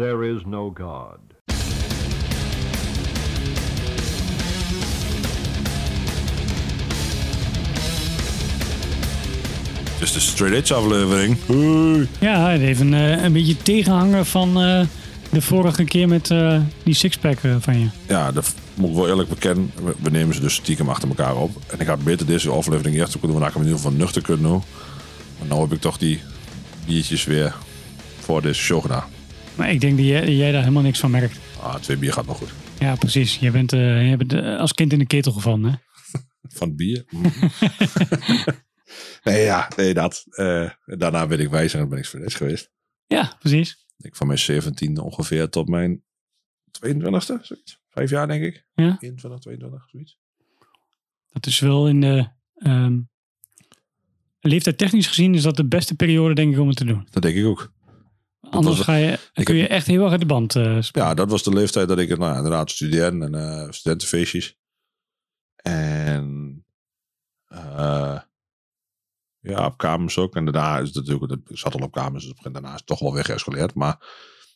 there is no God. Het is de Straight Edge aflevering. Hey. Ja, het heeft een, eh, een beetje tegenhanger van eh, de vorige keer met eh, die sixpack van je. Ja, dat moet ik wel eerlijk bekennen. We, we nemen ze dus stiekem achter elkaar op. En ik had beter deze aflevering eerst kunnen doen. Dan ik hem in ieder geval nuchter kunnen doen. Maar nu heb ik toch die biertjes weer voor deze show gedaan. Maar ik denk dat jij, jij daar helemaal niks van merkt. Ah, twee bier gaat nog goed. Ja, precies. Je bent, je bent eh, als kind in de ketel gevallen, hè? Van bier. Mm. nee, ja, nee, dat. Eh, daarna ben ik wijzer en ben ik Edge geweest. Ja, precies. Ik van mijn 17 ongeveer tot mijn 22e, zoiets. Vijf jaar denk ik. Ja. 21, 22, zoiets. Dat is wel in de... ehm leeftijd technisch gezien is dat de beste periode, denk ik, om het te doen. Dat denk ik ook. Anders was- ga je, ik kun je echt heel erg uit de band eh, spelen. Ja, dat was de leeftijd dat ik nou, inderdaad studeerde en eh, studentenfeestjes. En eh, ja, op kamers ook. En daarna is het natuurlijk, ik zat al op kamers, dus daarna is het toch wel weer geëscaleerd. Maar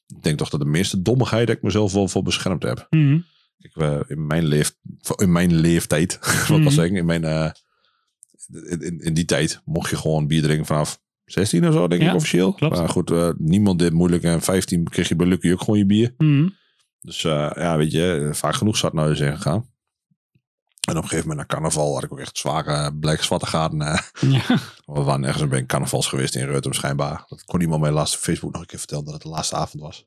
ik denk toch dat de meeste dommigheid dat ik mezelf wel voor beschermd heb. Mhm. Ik, in, mijn leef, in mijn leeftijd, wat zeggen, in, mijn, in, in, in die tijd mocht je gewoon bier drinken vanaf 16 of zo, denk Ja, ik officieel. klopt. Maar goed, eh, niemand deed moeilijk. En 15 kreeg je bij Lucky ook gewoon je bier. Mhm. Dus eh, ja, weet je, vaak genoeg zat nou eens ingegaan. En op een gegeven moment na carnaval had ik ook echt zware blijk zwarte gaten. eh. Ja. we waren ergens een carnavals geweest in Reutem schijnbaar. Dat kon iemand mij laatst op Facebook nog een keer vertellen dat het de laatste avond was.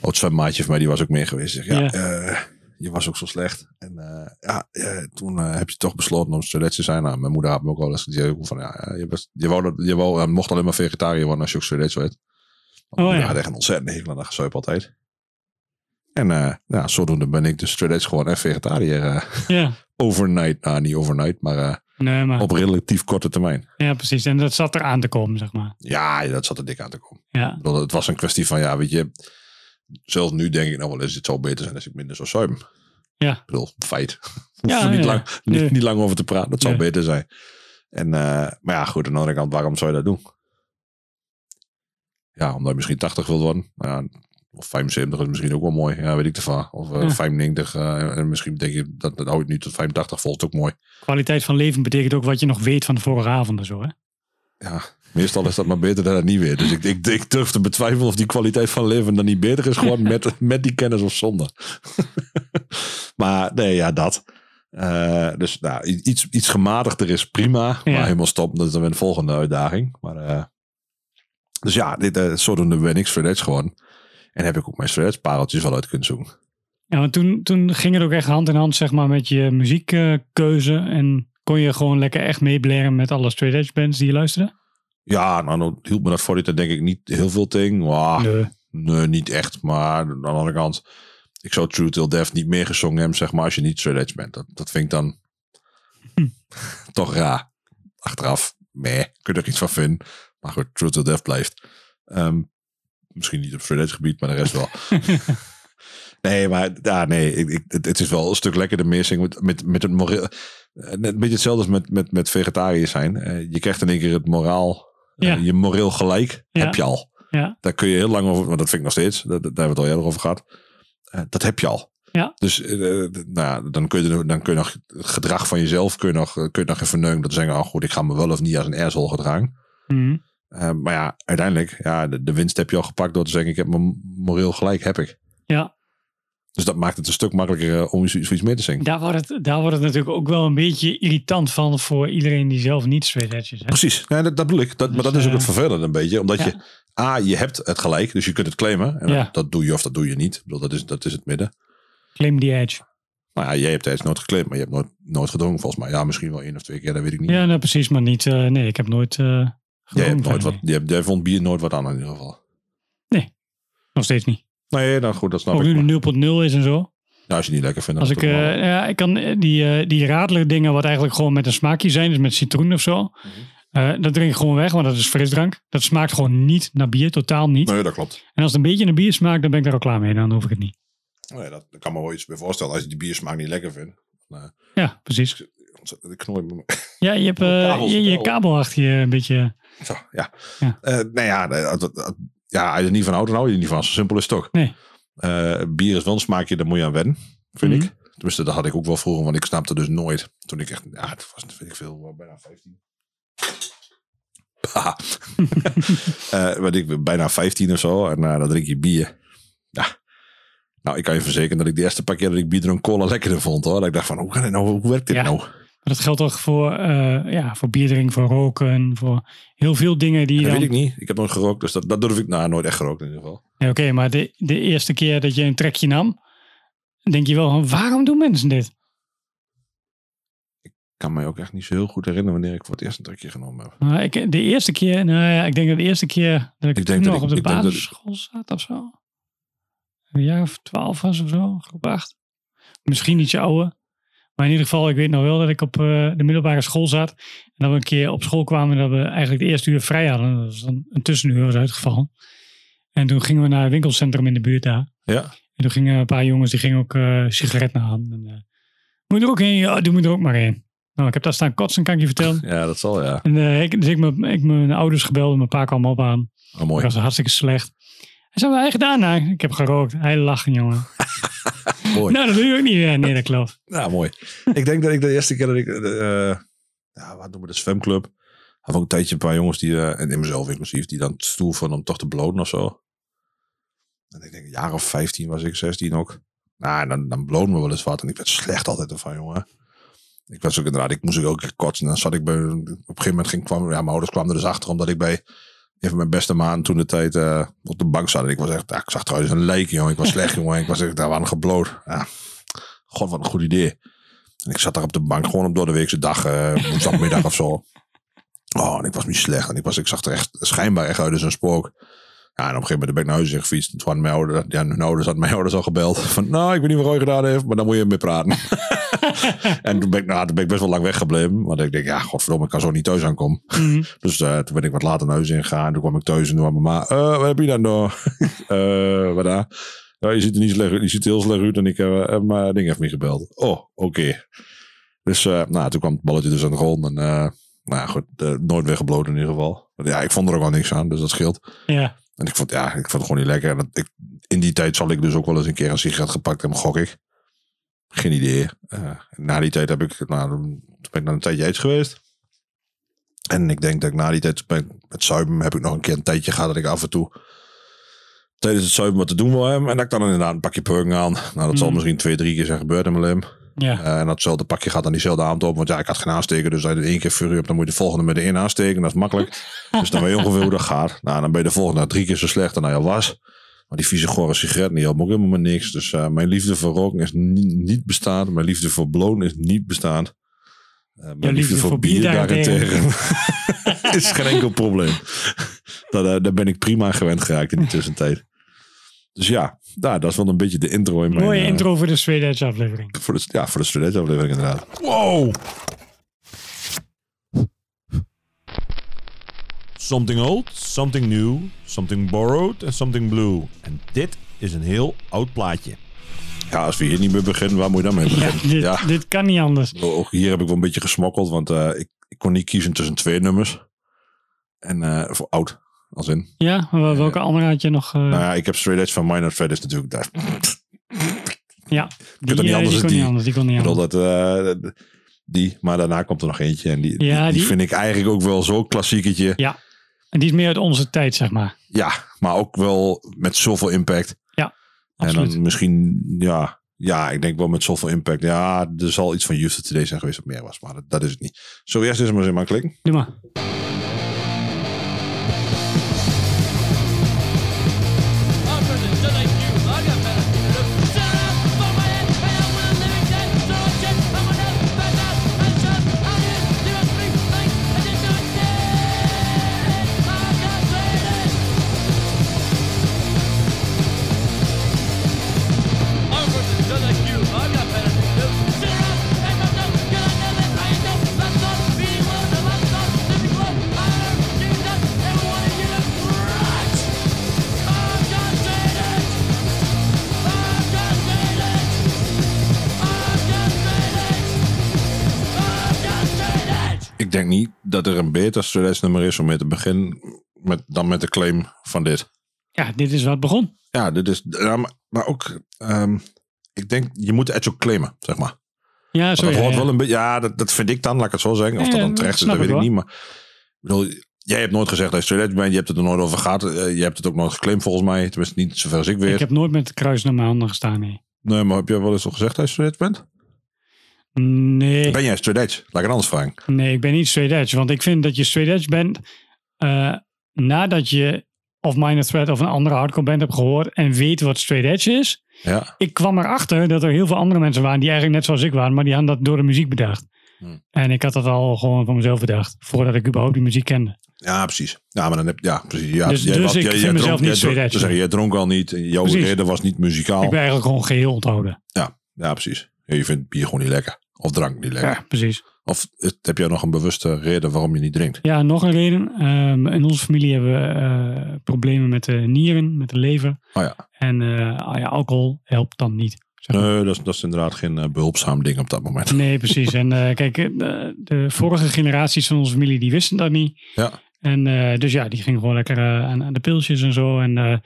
Oud zwemmaatje van mij, die was ook mee geweest. Zeg, ja, Ja. eh, je was ook zo slecht. En eh, ja, eh, toen eh, heb je toch besloten om straight te zijn. Nou, mijn moeder had me ook wel eens gezegd van, ja, je, was, je, wou dat, je wou, eh, mocht alleen maar vegetariër worden als je ook straight werd. Oh, ja. had echt een ontzettend hekel aan gezuip altijd. En eh, ja, zodoende ben ik dus straight edge gewoon echt vegetariër. ja. overnight, nou niet overnight, maar Nee, maar... op relatief korte termijn. Ja, precies. En dat zat er aan te komen, zeg maar. Ja, dat zat er dik aan te komen. Ja. Bedoel, Het was een kwestie van, ja, weet je, zelfs nu denk ik nou wel eens, het zou beter zijn als ik minder zou zuimen. Ja. Ik bedoel, feit. Ja, niet, ja. lang, niet, Nee. niet lang over te praten, dat zou Nee. beter zijn. En, eh, maar ja, goed, aan de andere kant, waarom zou je dat doen? Ja, omdat je misschien 80 wilt worden. Nou Ja, of 75 is misschien ook wel mooi. Ja, weet ik ervan. Of eh, Ja. 95. eh, en misschien denk je, dat, dat hou je nu tot 85 volgt ook mooi. Kwaliteit van leven betekent ook wat je nog weet van de vorige avond en zo, hè? Ja, meestal is dat maar beter dan het niet weer. Dus ik, ik, ik durf te betwijfelen of die kwaliteit van leven dan niet beter is geworden met, met die kennis of zonder. maar nee, ja, dat. Eh, dus nou, iets, iets gematigder is prima. Ja. Maar helemaal stop, dat is dan weer de volgende uitdaging. Maar, eh, dus ja, dit, uh, zodoende ben ik edge geworden. En heb ik ook mijn edge pareltjes wel uit kunnen zoeken. Ja, want toen, toen ging het ook echt hand in hand, zeg maar, met je muziekkeuze. en kon je gewoon lekker echt meeblaren met alle straight edge bands die je luisterde? Ja, nou, dan hielp me dat voor dit denk ik niet heel veel ting. Wauw. Nee. Nee, niet echt. Maar aan de andere kant, ik zou True Till Death niet meer gezongen hebben, zeg maar, als je niet straight edge bent. Dat, dat vind ik dan Hm. toch raar. Achteraf, meh, kun je er iets van vinden. Maar goed, True Till Death blijft. Ehm, misschien niet op straight edge gebied, maar de rest wel. nee, maar ja, nee, ik, ik, het, is wel een stuk lekkerder meezingen met, met, met het moreel. eh, Net een beetje hetzelfde als met, met, met vegetariër zijn. Eh, je krijgt in één keer het moraal, Ja. je moreel gelijk, Ja. heb je al. Ja, Daar kun je heel lang over, want dat vind ik nog steeds, dat- daar hebben we het al eerder over gehad. Eh, dat heb je al. Ja. Dus eh, nou dan, kun je, dan kun je nog het gedrag van jezelf kun je nog, kun je nog even neuken. Dat zeggen, oh goed, ik ga me wel of niet als een asshole gedragen. Mhm. Eh, maar ja, uiteindelijk, ja, de, de winst heb je al gepakt door te zeggen, ik heb mijn moreel gelijk, heb ik. ja. Dus dat maakt het een stuk makkelijker eh, om zoiets mee te zingen. Daar, wordt het, daar wordt het natuurlijk ook wel een beetje irritant van voor iedereen die zelf niet straight edge is. Hè? Precies, ja, dat, dat bedoel ik. Dat, maar Dus, dat is ook eh, het vervelende een beetje. Omdat ja. je, A, je hebt het gelijk, dus je kunt het claimen. En Ja. dat, doe je of dat doe je niet. Ik bedoel, dat, is, dat is het midden. Claim the edge. Nou ja, jij hebt tijdens nooit geclaimd, maar je hebt nooit, nooit gedrongen volgens mij. Ja, misschien wel één of twee keer, dat weet ik niet. Ja, nou, precies, maar niet. eh, nee, ik heb nooit. eh jij, hebt gedronken nooit wat, jij, jij vond bier nooit wat aan in ieder geval. Nog steeds niet. Nee, nou goed, dat snap Ook ik. nu maar- de 0.0 is en zo. Nou, als je het niet lekker vindt, dan Als ik, ook eh, ja, ik kan eh, die, eh, die radelijke dingen, wat eigenlijk gewoon met een smaakje zijn, dus met citroen of zo. Mhm. dat drink ik gewoon weg, want dat is frisdrank. Dat smaakt gewoon niet naar bier, totaal niet. Nee, dat klopt. En als het een beetje naar bier smaakt, dan ben ik daar al klaar mee. Dan hoef ik het niet. Nee, dat, dat kan me wel iets bij voorstellen. Als je die biersmaak niet lekker vindt. Ja, precies. ik knooi me... Ja, je hebt je, je kabel achter je een beetje. Zo, ja. Ja. Nou ja, dat- ja, als je er niet van houdt, dan hou je er niet van. Zo simpel is het toch. Nee. Eh, bier is wel een smaakje, daar moet je aan wennen, vind Mhm. ik. Tenminste, dat had ik ook wel vroeger, want ik snapte dus nooit. Toen ik echt, ja, het was, weet ik veel, bijna 15. Haha. Eh, weet ik, bijna 15 of zo. En eh, dan drink je bier. Ja. Nou, ik kan je verzekeren dat ik de eerste paar keer dat ik bier dronk cola lekkerder vond hoor. Dat ik dacht van, hoe kan dit nou, hoe werkt dit Ja. nou? Maar dat geldt toch voor, eh ja, voor bierdrinken, voor roken, voor heel veel dingen die Dat dan... weet ik niet. Ik heb nooit gerookt, dus dat, dat durf ik, nou, nooit echt gerookt in ieder geval. Ja, Oké, maar de, de eerste keer dat je een trekje nam, denk je wel van waarom doen mensen dit? Ik kan mij ook echt niet zo heel goed herinneren wanneer ik voor het eerst een trekje genomen heb. Nou, ik, de eerste keer, nou ja, ik denk dat de eerste keer dat ik, toen nog ik- op de ik- basisschool zat of zo. Een jaar of twaalf was of zo, groep acht. Misschien ietsje ouder. Maar in ieder geval, ik weet nog wel dat ik op eh, de middelbare school zat. En dat we een keer op school kwamen en dat we eigenlijk de eerste uur vrij hadden. Dat was dan een tussenuur was uitgevallen. En toen gingen we naar het winkelcentrum in de buurt daar. Ja, En toen gingen een paar jongens, die gingen ook eh sigaretten aan. En, eh, moet je er ook heen? Ja, doe me er ook maar heen. Nou, ik heb daar staan kotsen, kan ik je vertellen. ja dat zal ja. En ik, dus ik, me, ik mijn ouders gebeld en mijn pa kwam op aan. Oh, Dat mooi. was hartstikke slecht. Zei, wat heb je gedaan? Nou, ik heb gerookt. Hij lachen, jongen. mooi. nou, dat doe je ook niet meer. Nee, dat klopt. Ja, mooi. ik denk dat ik de eerste keer dat ik, eh ja, wat noemen we de zwemclub. Had ook een tijdje een paar jongens die, eh, en in mezelf inclusief, die dan stoel van om toch te bloten of zo. En ik denk een jaar of 15 was ik, 16 ook. Nou, en dan, dan bloten we wel eens wat. En ik werd slecht altijd ervan, jongen. Ik was ook inderdaad, ik moest ook ook kotsen. En dan zat ik bij, op een gegeven moment ging, kwam, ja, mijn ouders kwamen er dus achter, omdat ik bij een van mijn beste maanden toen de tijd eh, op de bank zat. En ik was echt, ik zag trouwens een lijk, jongen. Ik was slecht, jongen. Ik was echt daar aan gebloot. Ja, god, wat een goed idee. En ik zat daar op de bank gewoon op door de weekse dag, eh woensdagmiddag of zo. Oh, en ik was niet slecht. En ik, was, ik zag er echt schijnbaar echt uit als een spook. Ja, en op een gegeven moment ben ik naar huis gefietst. En toen mijn ouders, ja, mijn ouders had mijn ouders al gebeld. Van, nou, ik weet niet wat Roy gedaan heeft, maar dan moet je mee praten. en toen ben, ik, nou, toen ben ik best wel lang weggebleven. Want ik denk, ja, godverdomme, ik kan zo niet thuis aankomen. Mhm. Dus eh, toen ben ik wat later naar huis ingegaan. Toen kwam ik thuis en toen mijn ma, eh, wat heb je dan nou? Eh, wat daar? Ja, je ziet er niet slecht uit. Je ziet er heel slecht uit. En ik heb, mijn ding heeft me gebeld. Oh, oké. Dus nou, toen kwam het balletje dus aan de grond. En eh, nou ja, goed, nooit weggebloten in ieder geval. Ja, ik vond er ook wel niks aan, dus dat scheelt. Ja, En ik vond, ja, ik vond het gewoon niet lekker. En dat, ik, in die tijd zal ik dus ook wel eens een keer een sigaret gepakt hebben, gok ik. Geen idee. Eh, na die tijd heb ik, nou, toen ben ik dan een tijdje uit geweest. En ik denk dat ik na die tijd ben, met zuipen heb ik nog een keer een tijdje gehad dat ik af en toe tijdens het zuipen wat te doen wil hebben. En dat ik dan inderdaad een pakje purken aan. Nou, dat zal Mm. misschien twee, drie keer zijn gebeurd in mijn lim. Ja. Eh, en datzelfde pakje gaat dan diezelfde avond op. Want ja, ik had geen aansteken. Dus als je er één keer furie hebt, dan moet je de volgende met de één aansteken. Dat is makkelijk. dus dan weet je ongeveer hoe dat gaat. Nou, dan ben je de volgende drie keer zo slecht dan hij al was. Maar die vieze gore sigaret, die helpt me ook helemaal met niks. Dus eh, mijn liefde voor roken is niet, niet bestaand. Mijn liefde voor blowen is niet bestaand. Eh, mijn liefde voor bier daarentegen. is geen enkel probleem. Eh, daar ben ik prima gewend geraakt in die tussentijd. Dus ja, nou, dat is wel een beetje de intro in mijn... Mooie eh, intro voor de Swedish aflevering. voor de, ja, voor de studentenaflevering inderdaad. Wow! Something old, something new, something borrowed en something blue. En dit is een heel oud plaatje. Ja, als we hier niet mee beginnen, waar moet je dan mee Ja, beginnen? dit, Ja, dit kan niet anders. ook hier heb ik wel een beetje gesmokkeld, want eh, ik, ik kon niet kiezen tussen twee nummers. En eh, voor oud, als in. Ja, wel- welke andere had je nog? eh, Nou ja, ik heb Straight Edge van Minor Threat is natuurlijk daar. ja, die, niet eh, anders die kon die. niet anders. Die kon niet anders. dat, eh, die, maar daarna komt er nog eentje. En die, Ja, die, vind ik eigenlijk ook wel zo'n klassieketje. Ja, en die is meer uit onze tijd, zeg maar. Ja, maar ook wel met zoveel impact. En Absoluut. dan misschien, ja, ja, ik denk wel met zoveel impact. Ja, er zal iets van Youth Today zijn geweest wat meer was, maar dat, dat is het niet. Zo eerst eens maar eens in maar klikken. Doe maar. Dat er een beter studentsnummer is om mee te beginnen met, dan met de claim van dit. ja, dit is wat begon. Ja, dit is, maar, maar ook, ehm, ik denk, je moet Edge ook claimen, zeg maar. Ja, zo dat ja, hoort ja. wel een beetje, ja, dat, dat vind ik dan, laat ik het zo zeggen. Of Ja, dat dan terecht is, dat weet ik wel. niet. Maar ik bedoel, jij hebt nooit gezegd dat je edge bent. Je hebt het er nooit over gehad. Eh, je hebt het ook nooit geclaimd volgens mij. Tenminste, niet zover als ik weet. Ik heb nooit met het kruis naar mijn handen gestaan, nee. Nee, maar heb jij wel eens al gezegd dat je edge bent? Nee, Ben jij straight edge? Laat ik het anders vragen. nee, ik ben niet straight edge. Want ik vind dat je straight edge bent eh, nadat je of Minor Threat of een andere hardcore band hebt gehoord en weet wat straight edge is. Ja, Ik kwam erachter dat er heel veel andere mensen waren die eigenlijk net zoals ik waren, maar die hadden dat door de muziek bedacht. Hmm. En ik had dat al gewoon van mezelf bedacht, voordat ik überhaupt die muziek kende. ja precies. Ja, maar dan heb ja, precies. Ja, Dus- jij dus was- ik jij- vind jij mezelf dronk- niet straight edge. je, jij dronk al niet. Jouw reden was niet muzikaal. Ik ben eigenlijk gewoon geheel onthouden. Ja, ja, precies. Ja, je vindt bier gewoon niet lekker. Of drank niet lekker. Ja, precies. Of het- heb jij nog een bewuste reden waarom je niet drinkt? Ja, nog een reden. Ehm, in onze familie hebben we eh, problemen met de nieren, met de lever. Oh ja. En eh, ah ja, alcohol helpt dan niet. zeg maar. Nee, dat is, dat is inderdaad geen eh, behulpzaam ding op dat moment. Nee, precies. En kijk, de, vorige generaties van onze familie, die wisten dat niet. Ja. En dus ja, die gingen gewoon lekker aan, aan de pilsjes en zo. En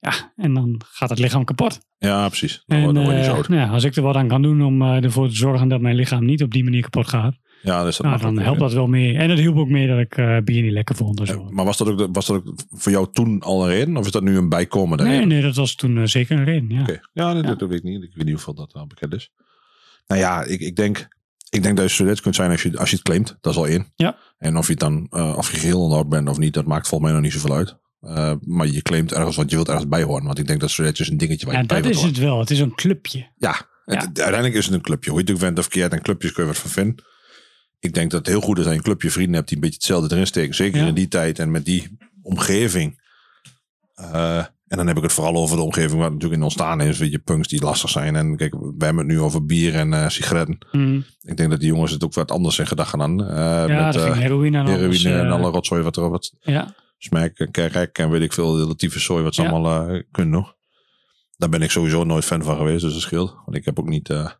ja, en dan gaat het lichaam kapot. Ja, precies. Dan En wordt dan word je eh, zo nou ja, als ik er wat aan kan doen om eh, ervoor te zorgen dat mijn lichaam niet op die manier kapot gaat. Ja, dat Nou, dan helpt dat wel mee. En het hielp ook mee dat ik eh, bier niet lekker vond Ja. Maar was dat, ook, was dat ook voor jou toen al een reden? Of is dat nu een bijkomende Nee, reden? nee, dat was toen zeker een reden. Ja. Ja, Ja. Dat, dat weet ik niet. Ik weet niet hoeveel dat al bekend is. Nou ja, ik, ik, denk, ik denk dat je student kunt zijn als je, als je het claimt. Dat is al één. Ja. En of je het dan, eh, of je geheel onderhoud bent of niet, dat maakt volgens mij nog niet zoveel uit. Eh, maar je claimt ergens, want je wilt ergens bij horen. Want ik denk dat student is een dingetje waar Ja, je bij dat is horen. het wel. Het is een clubje. Ja, het- uiteindelijk is het een clubje. Hoe je het ook bent of keert, en clubjes kun je wat van vinden. Ik denk dat het heel goed is dat je een clubje vrienden hebt die een beetje hetzelfde erin steken. Zeker Ja. in die tijd en met die omgeving. Eh, en dan heb ik het vooral over de omgeving waar natuurlijk in ontstaan is. Weet je, punks die lastig zijn. En kijk, we hebben het nu over bier en eh, sigaretten. Mm. Ik denk dat die jongens het ook wat anders in gedachten gaan. eh, Ja, met heroïne en alles. heroïne en alle rotzooi wat er wat Ja, smaak en kerk en weet ik veel, de latieve zooi wat ze Ja. allemaal eh, kunnen nog. Daar ben ik sowieso nooit fan van geweest, dus dat scheelt. Want ik heb ook niet... eh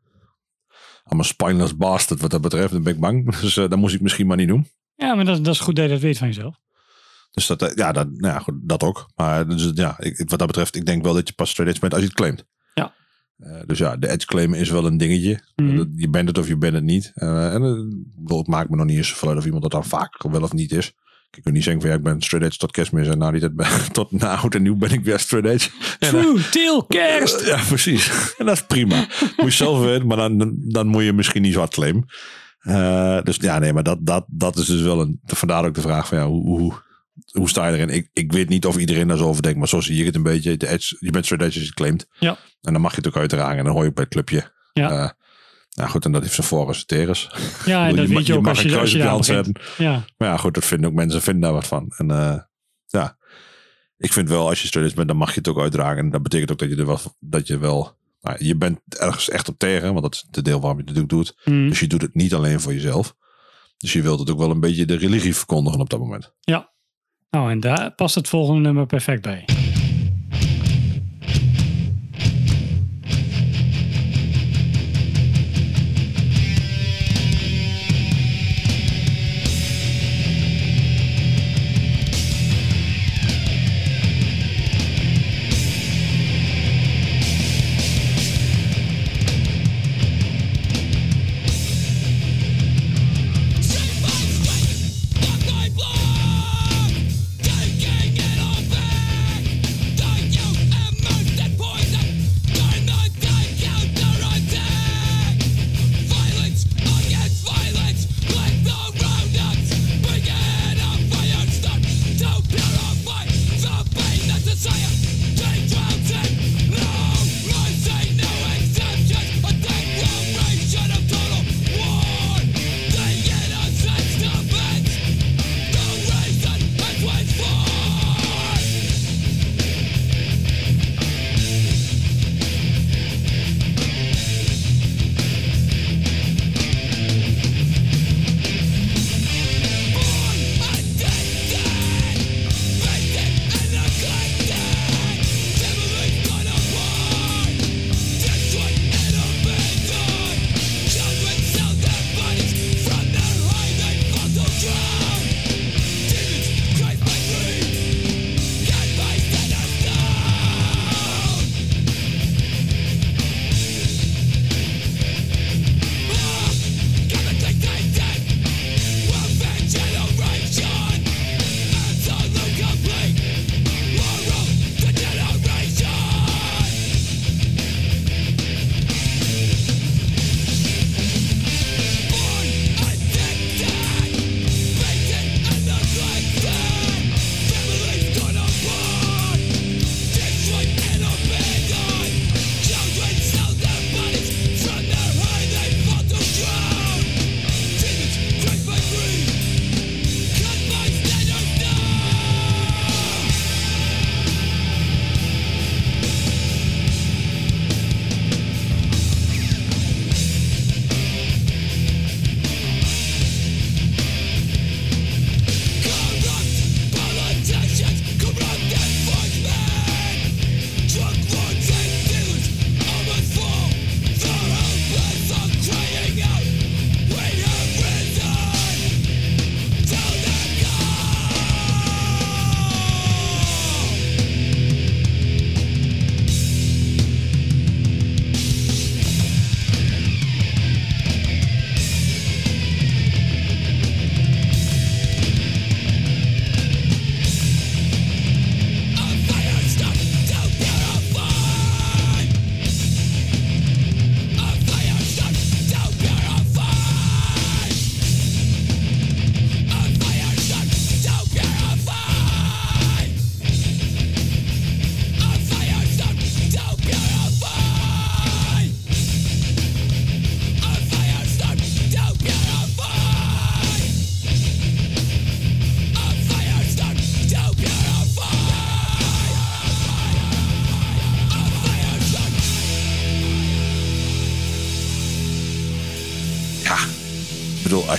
I'm a spineless bastard wat dat betreft, dan ben ik bang. Dus eh dat moest ik misschien maar niet doen. ja maar dat, dat is goed dat je dat weet van jezelf. Dus dat, ja, dat, nou ja, goed, dat ook. Maar dus, ja, ik, wat dat betreft, ik denk wel dat je pas straight edge bent als je het claimt. Ja. Dus ja, de edge claimen is wel een dingetje. Mhm. Je bent het of je bent het niet. En het maakt me nog niet eens zoveel uit of iemand dat dan vaak wel of niet is. Ik kan niet zeggen van ja, ik ben straight edge tot kerstmis en na die tijd ben, tot na oud en nieuw ben ik weer straight edge. Eh, True, til, kerst. ja, precies. En dat is prima. Moet je zelf weten, maar dan, dan moet je misschien niet zo hard claimen. Eh, dus ja, nee, maar dat, dat, dat is dus wel een. Vandaar ook de vraag van ja, hoe, hoe, hoe sta je erin? Ik, ik weet niet of iedereen daar zo over denkt, maar zo zie ik het een beetje. De edge, je bent straight edge als je claimt. Ja. En dan mag je het ook uitdragen en dan hoor je ook bij het clubje. Ja. Eh, nou goed, en dat heeft zijn voor en zijn tegens. Ja, en dat ma- weet je ook mag als je, als je je daar zetten. Ja, Maar ja, goed, dat vinden ook mensen vinden daar wat van. En eh, ja, ik vind wel als je edge bent, dan mag je het ook uitdragen. En dat betekent ook dat je er wel, dat je wel, nou, je bent ergens echt op tegen, want dat is de deel waarom je het natuurlijk doet. Mm. Dus je doet het niet alleen voor jezelf. Dus je wilt het ook wel een beetje de religie verkondigen op dat moment. Nou, en daar past het volgende nummer perfect bij.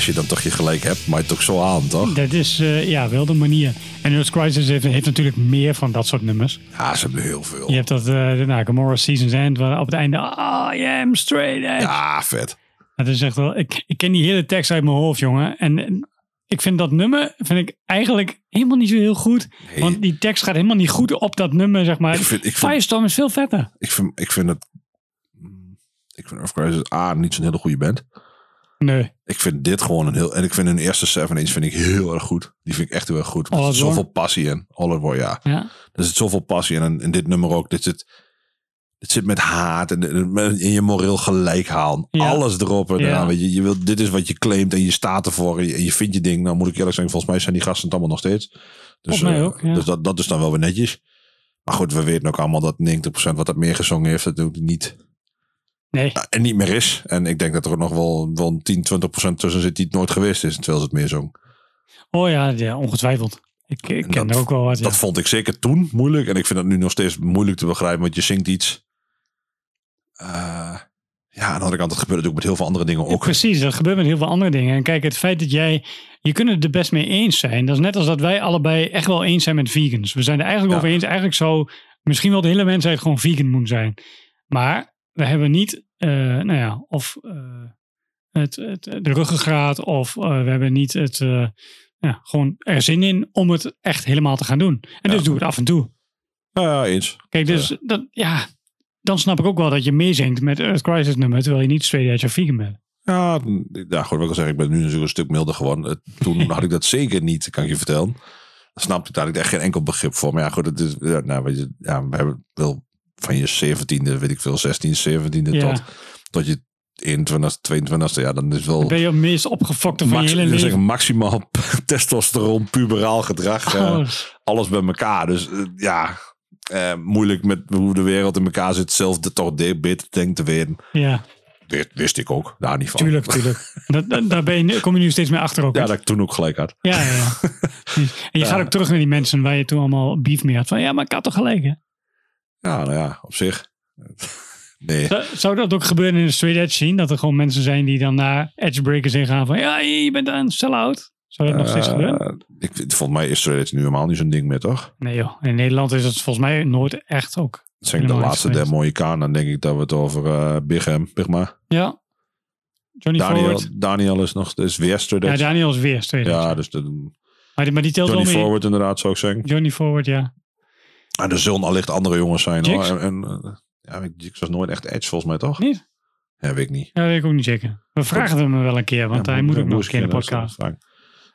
Als je dan toch je gelijk hebt, maar toch zo aan, toch? Dat is eh, ja, wel de manier. En Earth Crisis heeft, heeft natuurlijk meer van dat soort nummers. Ja, ze hebben heel veel. Je hebt dat, uh, nou, Gamora Season's End, waar op het einde, I am straight edge. Ja, vet. Dat is echt wel, ik, ik ken die hele tekst uit mijn hoofd, jongen. En, en ik vind dat nummer, vind ik eigenlijk helemaal niet zo heel goed. Nee. Want die tekst gaat helemaal niet goed op dat nummer, zeg maar. Ik vind, ik vind, Firestorm is veel vetter. ik vind, ik vind het... Ik vind Earth Crisis A, niet zo'n hele goede band. Nee. Ik vind dit gewoon een heel... En ik vind hun eerste Seven Inch vind ik heel erg goed. Die vind ik echt heel erg goed. Er zit zoveel passie in. All War, ja. Ja. Er zit zoveel passie in. En in dit nummer ook. Dit zit, dit zit met haat en, en je moreel gelijk halen. Ja. Alles erop en Ja. Weet je, je wilt, dit is wat je claimt en je staat ervoor. En je, en je vindt je ding. Nou moet ik eerlijk zijn, volgens mij zijn die gasten het allemaal nog steeds. Dus, mij eh, ook, ja. dus dat, dat is dan wel weer netjes. Maar goed, we weten ook allemaal dat 90% wat dat meer gezongen heeft, dat ook niet, Nee. en niet meer is. En ik denk dat er nog wel, wel 10, 20% tussen zit die het nooit geweest is, terwijl ze het meer zong. Oh ja, ja ongetwijfeld. Ik, ik ken dat- er ook wel wat. Ja. Dat vond ik zeker toen moeilijk. En ik vind het nu nog steeds moeilijk te begrijpen, want je zingt iets. Eh, ja, aan de andere kant, dat gebeurt ook met heel veel andere dingen Ja, ook. precies, dat gebeurt met heel veel andere dingen. En kijk, het feit dat jij... Je kunt het er best mee eens zijn. Dat is net als dat wij allebei echt wel eens zijn met vegans. We zijn er eigenlijk over eens. Eigenlijk zou misschien wel de hele mensheid gewoon vegan moeten zijn. Maar we hebben niet, eh, nou ja, of eh, het, het, de ruggengraat... of eh, we hebben niet het... ja, gewoon er zin in om het echt helemaal te gaan doen. En dus doe het af en toe. Ja, eens. Kijk, dus dat, ja, dan snap ik ook wel dat je meezingt met Earth Crisis nummer... terwijl je niet straight edge of vegan bent. Ja, ja, goed, wat ik al zeg, ik ben nu natuurlijk een stuk milder geworden. Toen had ik dat zeker niet, kan ik je vertellen. Snapte ik daar ik echt geen enkel begrip voor. Maar ja, goed, het is, ja, nou, weet je, ja, we hebben wel van je 17e, weet ik veel, 16, 17e Ja. tot, tot je 21, 22e. Ja, dan is wel Dan ben je het meest opgefokte van je hele leven. maximaal testosteron, puberaal gedrag. eh, Alles. alles bij elkaar. Dus eh, ja, eh, moeilijk met hoe de wereld in elkaar zit. Zelf de toch beter denkt te weten. Ja, Wist, wist ik ook, daar niet van. tuurlijk, tuurlijk. Dat, dat- daar ben je, kom je nu steeds meer achter ook. Ja, dat ik toen ook gelijk had. ja, ja, ja. En je gaat ook terug naar die mensen waar je toen allemaal beef mee had. Van ja, maar ik had toch gelijk, hè? Ja, nou ja, op zich. Nee. Zou, dat ook gebeuren in de straight edge scene? Dat er gewoon mensen zijn die dan naar edge breakers ingaan van ja, je bent een sell-out. Zou dat nog steeds Eh, gebeuren? ik, volgens mij is straight edge nu helemaal niet zo'n ding meer, toch? Nee joh, in Nederland is het volgens mij nooit echt ook. Dat zijn de laatste der. Dan denk ik dat we het over eh Big M, Big Ma. Ja. Johnny Daniel, Forward. Daniel is nog is weer straight Ja. Daniel is weer straight edge. Ja, dus de, maar, die, maar die telt Johnny. Forward inderdaad zou ik zeggen. Johnny Forward, ja. En er zullen allicht andere jongens zijn hoor. En, en, eh, ja, Jigs was nooit echt edge volgens mij, toch? Niet? Ja, weet ik niet. Ja, weet ik ook niet zeker. We vragen hem wel een keer, want Ja, hij moet ook nog een moest keer in de podcast.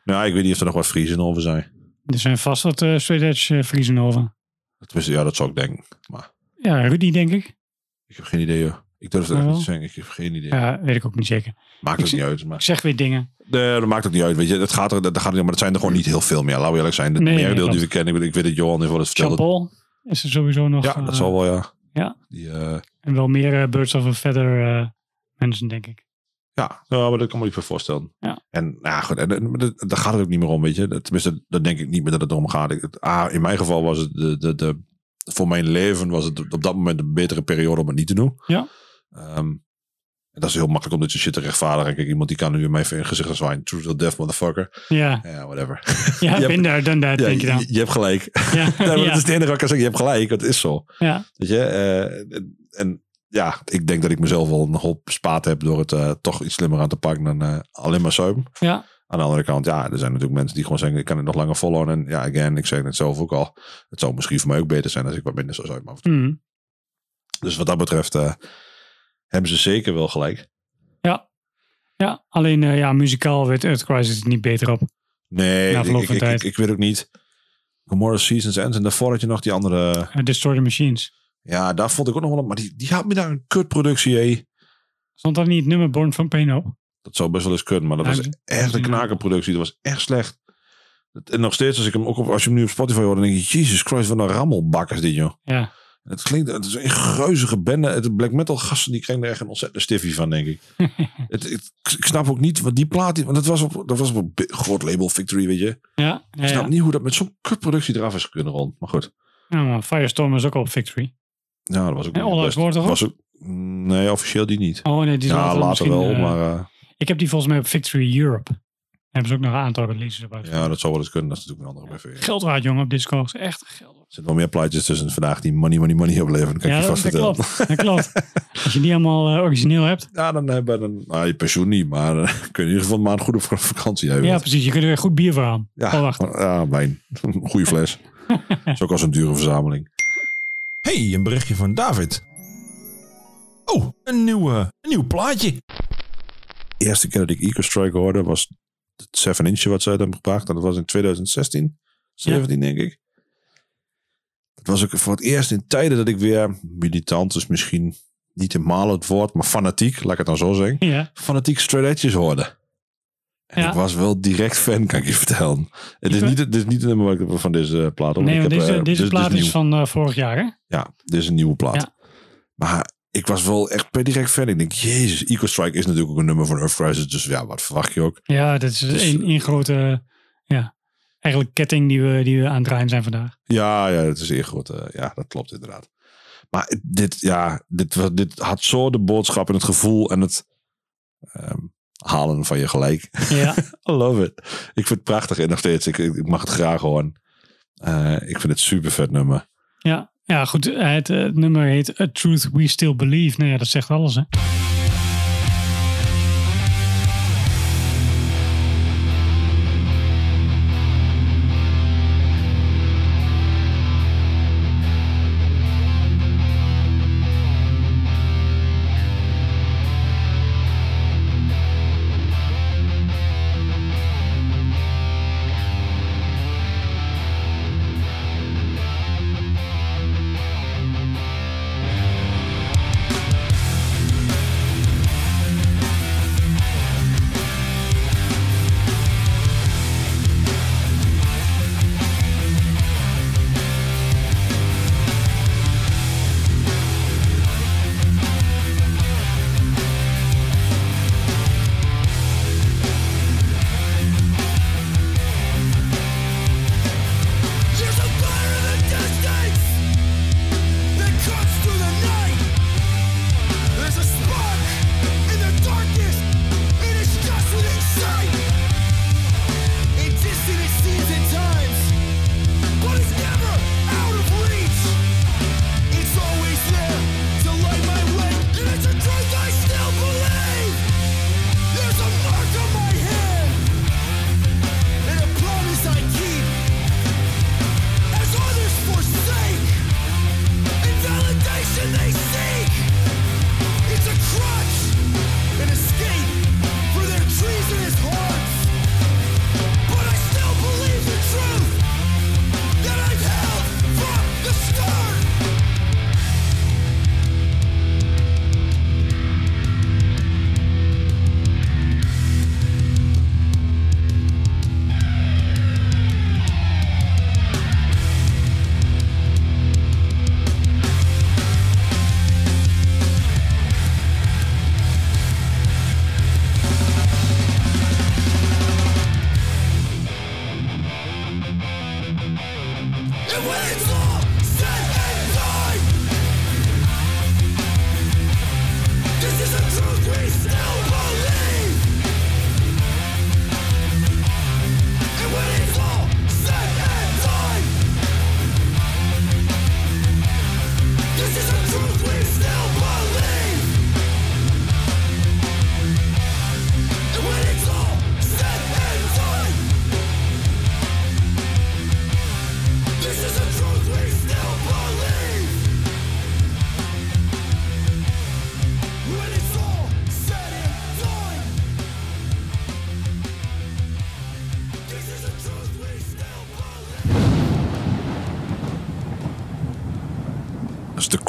Nou, ik weet niet of er nog wat Friesen over zijn. Er zijn vast wat eh straight edge uh, Friesen over. Dat wist, ja, dat zou ik denken. Maar Ja, Rudy denk ik. ik heb geen idee hoor. Ik durf het echt niet te zeggen. Ik heb geen idee. Ja, weet ik ook niet zeker. Maakt Ik zie- niet uit. Ik Maar, zeg weer dingen. nee, dat maakt ook niet uit. Weet je, het gaat er, dat gaat er, maar het zijn er gewoon niet heel veel meer. Laten we eerlijk zijn. Het Nee, nee, merendeel die we kennen. Ik weet, ik weet dat Johan heeft wel eens verteld. dat- Jean-Paul is er sowieso nog. Ja, eh, dat zal wel, ja. ja. Die, eh, En wel meer eh, Birds of a Feather eh, mensen, denk ik. ja, ja, maar dat kan me niet voorstellen. Ja. En nou ja, goed, en, dat- daar gaat het ook niet meer om, weet je. Dat- Tenminste, dat denk ik niet meer dat het erom gaat. Ik, het, ah, in mijn geval was het de, de, de, voor mijn leven was het op dat moment een betere periode om het niet te doen. Ja. Ehm, en dat is heel makkelijk om dit soort shit te rechtvaardigen. Kijk, iemand die kan nu in mijn gezicht zwaaien. Truth or death, motherfucker. Ja, Ja, whatever. ja daar, done that, Ja, denk je dan. je, je hebt gelijk. Ja, Ja, maar ja, Dat is het enige wat ik kan zeggen. Je hebt gelijk. Het is zo. ja. Weet je? eh, en, en ja, ik denk dat ik mezelf wel een hoop gespaard heb door het eh, toch iets slimmer aan te pakken dan eh, alleen maar zuipen. ja. Aan de andere kant, ja, er zijn natuurlijk mensen die gewoon zeggen, ik kan het nog langer volhouden. En ja, again, ik zeg het zelf ook al. Het zou misschien voor mij ook beter zijn als ik wat minder zou zuipen. af en toe. Mm. Dus wat dat betreft hebben ze zeker wel gelijk. Ja, alleen eh, ja, muzikaal werd Earth Crisis niet beter op. Nee, ik, ik, ik, weet ook niet. Gomorrah Seasons Ends en daarvoor had je nog die andere... Uh, Destroy the Machines. Ja, daar vond ik ook nog wel op. Maar die, die had me daar een kutproductie, hé. Stond daar niet het nummer Born from Pain op? Dat zou best wel eens kunnen, maar dat Ja, was dat- echt een ja. knakenproductie. Dat was echt slecht. En nog steeds, als, ik hem ook op, als je hem nu op Spotify hoort, dan denk je, Jesus Christ, wat een rammelbak is dit, joh. Ja. Het klinkt, het is een geuzige bende. Het black metal gasten, die kregen er echt een ontzettende stiffie van, denk ik. het, het- ik snap ook niet, wat die plaat, want dat was op, dat was op een groot label Victory, weet je. Ja, ja, Ik snap ja. niet hoe dat met zo'n kutproductie eraf is kunnen rond. Maar goed. Ja, maar Firestorm is ook op Victory. Ja, dat was ook En toch was ook, Nee, officieel die niet. Oh nee, die ja, later wel, eh, maar... eh, Ik heb die volgens mij op Victory Europe. Hebben ze ook nog een aantal releases op uit. Ja, dat zou wel eens kunnen. Dat is natuurlijk een andere BV. Er Geld waard, jongen, op Discord. Echt geld waard. zitten wel meer plaatjes tussen vandaag die money, money, money opleveren. Kan Ja, je dat, vast dat vertellen. klopt. Dat klopt. Als je die allemaal eh, origineel hebt. Ja, dan hebben dan, nou, je pensioen niet, maar eh, kun je in ieder geval een maand goed op vakantie hebben. Ja, precies. Je kunt er goed bier voor aan. ja, Oh, wacht. ja, wijn. Een goede fles. Dat is ook als een dure verzameling. hey, een berichtje van David. Oh, een nieuw, eh, een nieuw plaatje. De eerste keer dat ik Eco Strike hoorde was het 7 inch wat ze uit hebben gebracht. En dat was in 2016, 17 denk ik. Dat was ook voor het eerst in tijden dat ik weer militant is misschien niet helemaal het woord, maar fanatiek, laat ik het dan zo zeggen. Ja. Fanatiek straight edges hoorde. En Ja. ik was wel direct fan, kan ik je vertellen. Het is Ik- niet, het is niet het nummer ik van deze plaat hoor. Nee, Ik heb, deze, eh, deze plaat is nieuw. van eh, vorig jaar, hè? Ja, dit is een nieuwe plaat. Ja. Maar ik was wel echt per direct fan. Ik denk, jezus, Eco Strike is natuurlijk ook een nummer van Earth Crisis. Dus ja, wat verwacht je ook? Ja, dat is Dus- één één grote, ja, eigenlijk ketting die we, die we aan het draaien zijn vandaag. Ja, ja, het is goed. eh, ja, dat klopt inderdaad. Maar dit, ja, dit, dit had zo de boodschap en het gevoel en het ehm, halen van je gelijk. Ja, I love it. Ik vind het prachtig en nog steeds. Ik, ik mag het graag horen. Eh, ik vind het super vet nummer. ja. Ja goed. eh, Het, eh, nummer heet A Truth We Still Believe. Nou ja, dat zegt alles, hè?